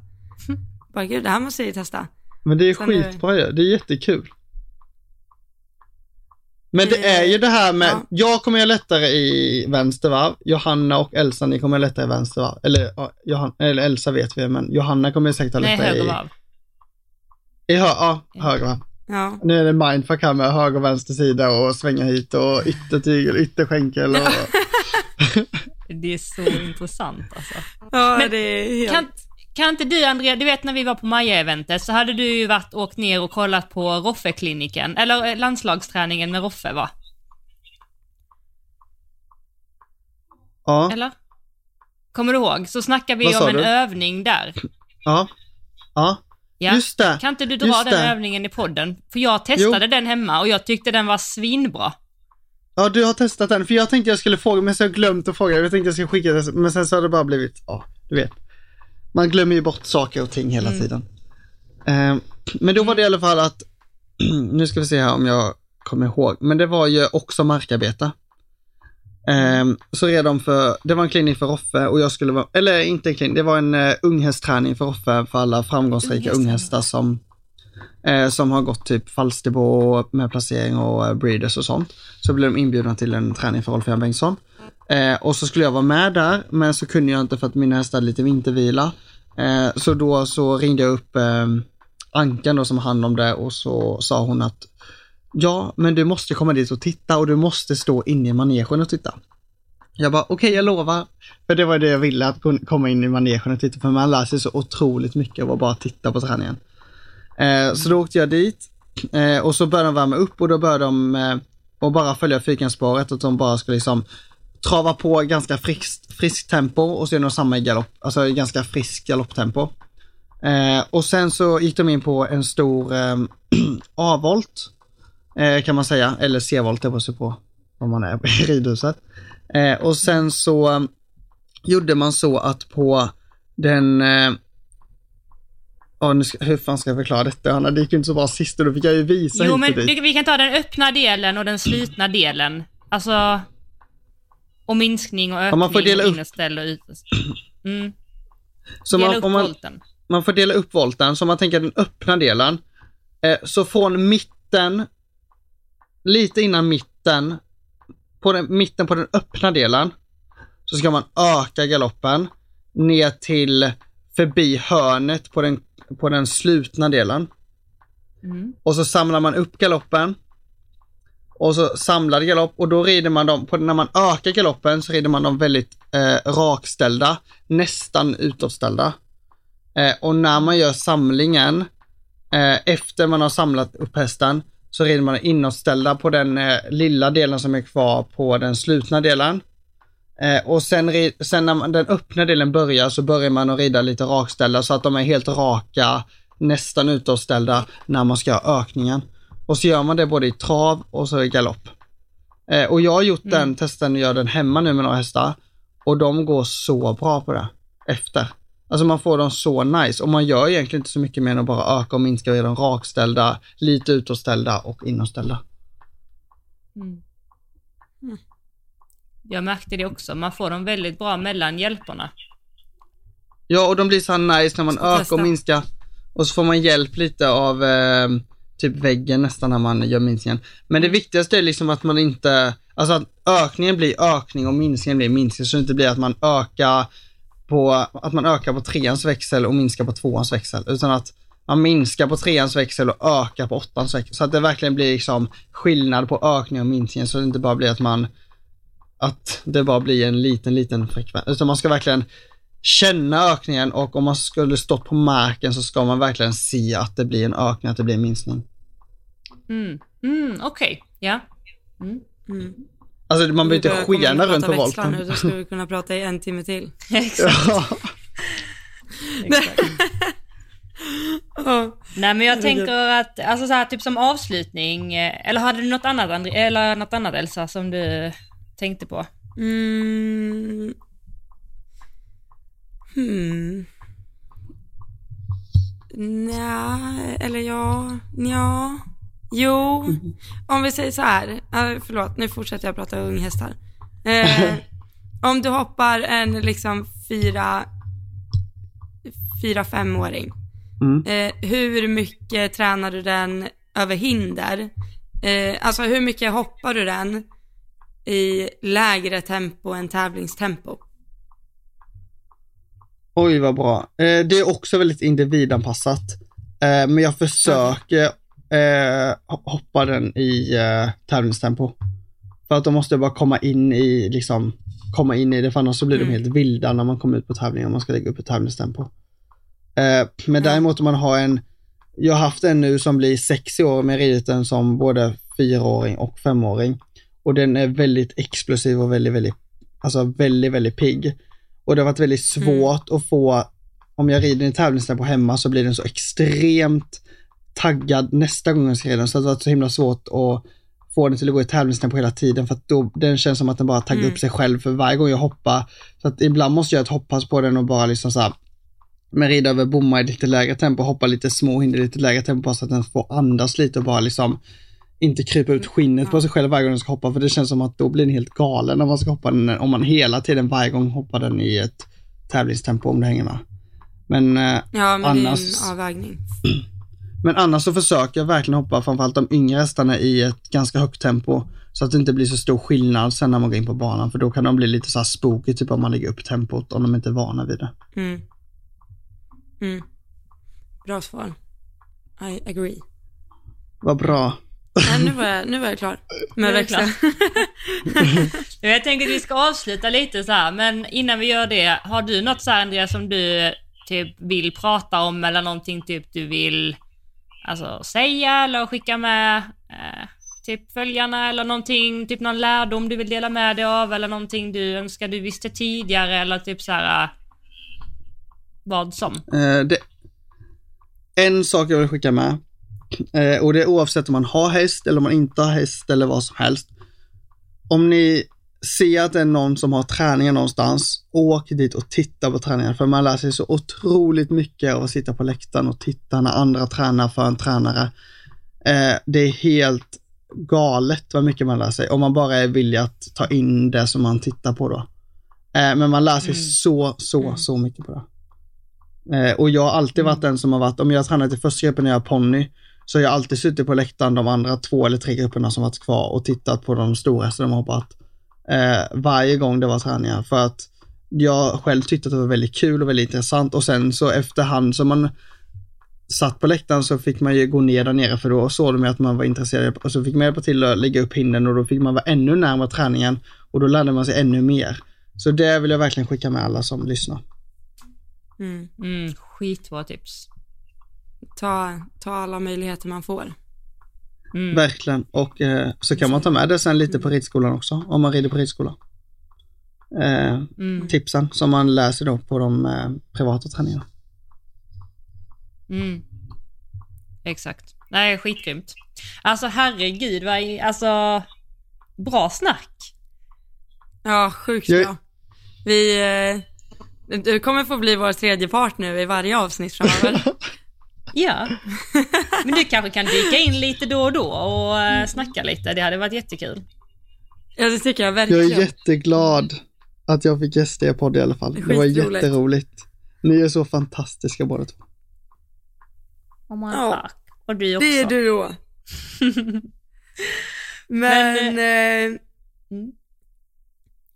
Bara gud, det här måste jag ju testa. Men det är Sen skitbra ju, det är jättekul. Men det är ju det här med, Ja. jag kommer göra lättare i vänster varv, Johanna och Elsa ni kommer göra lättare i vänster varv. Eller, Johanna, eller Elsa vet vi, men Johanna kommer ju säkert ha Nej, lättare höger i, varv. i hö, ja, höger varv. Ja. Nu är det mindfuck här med höger och vänster sida och svänga hit och yttertygel, ytterskänkel och... Det är så intressant alltså. Ja, Men det är helt... Kan, kan inte du Andrea, du vet när vi var på Maja-eventet så hade du ju varit åkt ner och kollat på Roffe-kliniken, eller eh, landslagsträningen med Roffe va? Ja, Eller? Kommer du ihåg? Så snackar vi om en du? övning där. ja, ja, Ja. just det. Kan inte du dra Just den det. övningen i podden? För jag testade den hemma och jag tyckte den var svinbra. Ja, du har testat den, för jag tänkte jag skulle fråga, men så har jag glömt att fråga. Jag tänkte jag skulle skicka det, men sen så har det bara blivit, ja, du vet. Man glömmer ju bort saker och ting hela Mm. tiden. Eh, men då var det i alla fall att, nu ska vi se här om jag kommer ihåg, men det var ju också markarbete. Eh, så redan för, det var en klinik för Roffe och jag skulle vara, eller inte en klinik, det var en uh, unghästträning för Roffe för alla framgångsrika unghästar som eh, som har gått typ Falsterbo med placering och eh, breeders och sånt. Så blev de inbjudna till en träning för Rolf-Göran Bengtsson. Eh, och så skulle jag vara med där, men så kunde jag inte för att mina hästar hade lite vintervila. Eh, så då så ringde jag upp eh, Ankan då som har hand om det och så sa hon att ja, men du måste komma dit och titta och du måste stå inne i manegen och titta. Jag bara, okej jag lovar. För det var det jag ville, att komma in i manegen och titta, för man lär sig så otroligt mycket av att bara titta på träningen. Eh, så då åkte jag dit eh, och så började de värma upp och då började de eh, och bara följa fyrkantsspåret att de bara skulle liksom trava på ganska friskt, frisk tempo och så är de samma i galopp, alltså i ganska friskt galopptempo. Eh, och sen så gick de in på en stor eh, A-volt eh, kan man säga, eller C-volt, det beror på om man är i ridhuset. Eh, och sen så eh, gjorde man så att på den eh, Ja, nu ska, hur fan ska jag förklara detta Hanna? Det gick ju inte så bra sist och då fick jag ju visa Jo, hit men och dit. det- vi kan ta den öppna delen och den slutna delen. Alltså... Och minskning och ökning man får dela och upp- innerställ och ut. Mm. Så Dela man, upp om man, volten. man får dela upp volten, så om man tänker den öppna delen. Eh, så från mitten, lite innan mitten, på den, mitten på den öppna delen, så ska man öka galoppen ner till förbi hörnet på den, på den slutna delen. Mm. Och så samlar man upp galoppen. Och så samlad galopp och då rider man dem, på, när man ökar galoppen så rider man dem väldigt eh, rakställda, nästan utåtställda. Eh, och när man gör samlingen, eh, efter man har samlat upp hästen, så rider man inåtställda på den eh, lilla delen som är kvar på den slutna delen. Eh, och sen, sen när man, den öppna delen börjar så börjar man att rida lite rakställda så att de är helt raka, nästan utåtställda när man ska göra ökningen. Och så gör man det både i trav och så i galopp. Eh, och jag har gjort den testen och gör den hemma nu med några hästar. Och de går så bra på det efter. Alltså man får dem så nice och man gör egentligen inte så mycket mer än att bara öka och minska och göra dem rakställda, lite utåtställda och inåtställda. Mm. Jag märkte det också. Man får dem väldigt bra mellan hjälperna. Ja, och de blir så här nice när man ökar testa. och minskar. Och så får man hjälp lite av eh, typ väggen nästan när man gör minskningen. Men det viktigaste är liksom att man inte, alltså att ökningen blir ökning och minskningen blir minskning. Så det inte blir att man ökar på, att man ökar på treans växel och minskar på tvåans växel. Utan att man minskar på treans växel och ökar på åttans växel. Så att det verkligen blir liksom skillnad på ökning och minskning. Så det inte bara blir att man, att det bara blir en liten, liten frekvens. Utan man ska verkligen känna ökningen och om man skulle stått på marken så ska man verkligen se att det blir en ökning, att det blir en minskning. Mm. Mm, Okej, ja. Mm. Mm. Alltså man behöver inte skena runt på volten. Nu, då skulle vi kunna prata i en timme till. Exakt. Ja. exakt. Ja. Nej men jag tänker att, alltså så här, typ som avslutning, eh, eller hade du något annat, André, eller något annat Elsa som du tänkte på? Mm. Hmm. Nja, eller ja, ja. Jo, om vi säger så här. Förlåt, nu fortsätter jag prata unghästar. Eh, om du hoppar en liksom fyra, fyra femåring. Mm. Eh, hur mycket tränar du den över hinder? Eh, alltså hur mycket hoppar du den i lägre tempo än tävlingstempo? Oj vad bra. Eh, det är också väldigt individanpassat. Eh, men jag försöker eh, ho- hoppa den i tävlingstempo. För att då måste jag bara komma in i, liksom, komma in i det, för annars så blir de Mm. helt vilda när man kommer ut på tävling om man ska lägga upp ett tävlingstempo. Men däremot om man har en, jag har haft en nu som blir sex år med ridit den som både fyraåring och femåring. Och den är väldigt explosiv och väldigt, väldigt, alltså väldigt, väldigt pigg. Och det har varit väldigt svårt att få, om jag rider i tävlingstempo hemma så blir den så extremt taggad nästa gång jag ska rida den. Så det har varit så himla svårt att få den till att gå i tävlingstempo hela tiden för att då, den känns som att den bara taggar Mm. upp sig själv för varje gång jag hoppar. Så att ibland måste jag ett hoppas på den och bara liksom så här, men rida över bommar i lite lägre tempo, hoppa lite små hinder i lite lägre tempo så att den får andas lite och bara liksom inte krypa ut skinnet på sig själv varje gång den ska hoppa för det känns som att då blir den helt galen när man ska hoppa den, om man hela tiden varje gång hoppar den i ett tävlingstempo om du hänger med. Men, eh, Ja, men Annars- det är en avvägning. men annars så försöker jag verkligen hoppa framförallt de yngre hästarna i ett ganska högt tempo så att det inte blir så stor skillnad sen när man går in på banan för då kan de bli lite så här spooky typ om man lägger upp tempot om de inte är vana vid det. Mm. Mm. Bra svar. I agree. Vad bra. Nej, nu var jag, nu var jag klar med Nu är det växeln. Jag tänker att vi ska avsluta lite så här, men innan vi gör det, har du något så här Andreas som du typ vill prata om eller någonting typ du vill alltså, säga eller skicka med eh, typ följarna eller någonting, typ någon lärdom du vill dela med dig av eller någonting du önskar du visste tidigare eller typ så här eh, vad som. Eh, det, en sak jag vill skicka med, eh, och det är oavsett om man har häst eller om man inte har häst eller vad som helst. Om ni ser att det är någon som har träningar någonstans, åk dit och titta på träningen. För man lär sig så otroligt mycket av att sitta på läktaren och titta när andra tränar för en tränare. Eh, det är helt galet vad mycket man lär sig om man bara är villig att ta in det som man tittar på då. Eh, men man lär sig Mm. så, så, Mm. så mycket på det. Eh, och jag har alltid varit den som har varit, om jag har tränat i första gruppen när jag är ponny, så har jag alltid suttit på läktaren de andra två eller tre grupperna som varit kvar och tittat på de stora som de hoppat. Eh, varje gång det var träningar för att jag själv tyckte att det var väldigt kul och väldigt intressant och sen så efterhand som man satt på läktaren så fick man ju gå ner där nere för då såg de ju att man var intresserad och så fick man hjälpa till att lägga upp hinden och då fick man vara ännu närmare träningen och då lärde man sig ännu mer. Så det vill jag verkligen skicka med alla som lyssnar. Mm. Mm, skitbra tips. Ta, ta alla möjligheter man får. Mm. Verkligen. Och eh, så kan man ta med det sen lite på ridskolan också, om man rider på ridskola. Eh, Mm. tipsen som man läser då på de eh, privata träningarna. Mm. Exakt. Nej, skitgrymt. Alltså herregud, vad, alltså bra snack. Ja, sjukt Jag- bra. Vi, eh, du kommer få bli vår tredje part nu i varje avsnitt framöver. Ja. Men du kanske kan dyka in lite då och då och uh, snacka lite. Det hade varit jättekul. ja, det tycker jag Jag verkligen. är jätteglad att jag fick gästa er podd i alla fall. Det var Skitroligt. jätteroligt. Ni är så fantastiska båda två. Oh my Ja. Och du också. Det är du då. Men, Men, eh, Mm.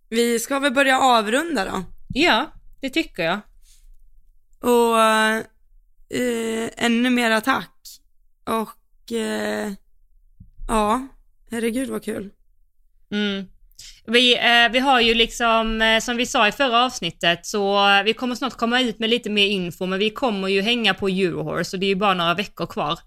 vi ska väl börja avrunda då. Ja, det tycker jag. Och eh, ännu mer tack. Och eh, ja, herregud vad kul. Mm. Vi, eh, vi har ju liksom, eh, som vi sa i förra avsnittet, så eh, vi kommer snart komma ut med lite mer info, men vi kommer ju hänga på Eurohorse och det är ju bara några veckor kvar.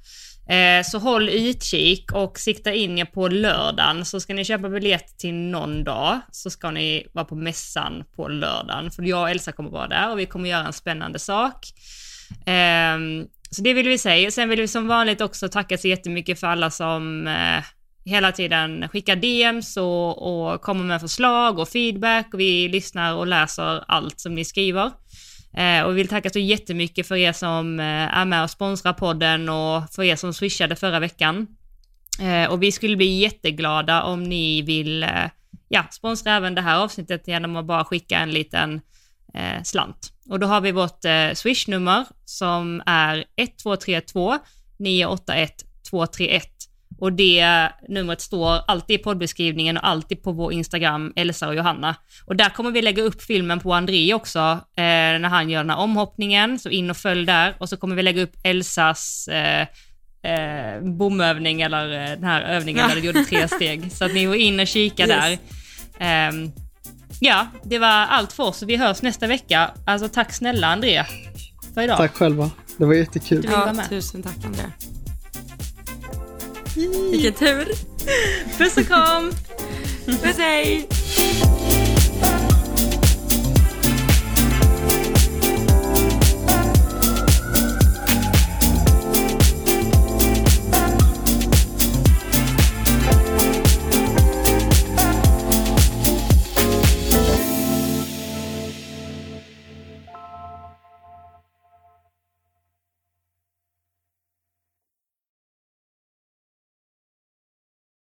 Eh, så håll utkik och sikta in er på lördagen, så ska ni köpa biljett till någon dag, så ska ni vara på mässan på lördagen, för jag och Elsa kommer vara där och vi kommer göra en spännande sak. Ehm, så det vill vi säga. Sen vill vi som vanligt också tacka så jättemycket för alla som eh, hela tiden skickar DMs och, och kommer med förslag och feedback. Vi lyssnar och läser allt som ni skriver. Eh, och vi vill tacka så jättemycket för er som eh, är med och sponsrar podden och för er som swishade förra veckan. Eh, och vi skulle bli jätteglada om ni vill eh, ja, sponsra även det här avsnittet genom att bara skicka en liten eh, slant. Och då har vi vårt eh, swishnummer som är 1232 981 231 och det numret står alltid i poddbeskrivningen och alltid på vår Instagram, Elsa och Johanna. Och där kommer vi lägga upp filmen på André också, eh, när han gör den här omhoppningen, så in och följ där. Och så kommer vi lägga upp Elsas eh, eh, bomövning, eller eh, den här övningen där du gjorde tre steg. Så att ni går in och kika Yes. där. Ehm, ja, det var allt för oss, vi hörs nästa vecka. Alltså tack snälla André för idag. Tack själva. Det var jättekul. Du vill vara Ja, med. tusen tack Andrea. Vilken tur. Puss och kram! Puss hej!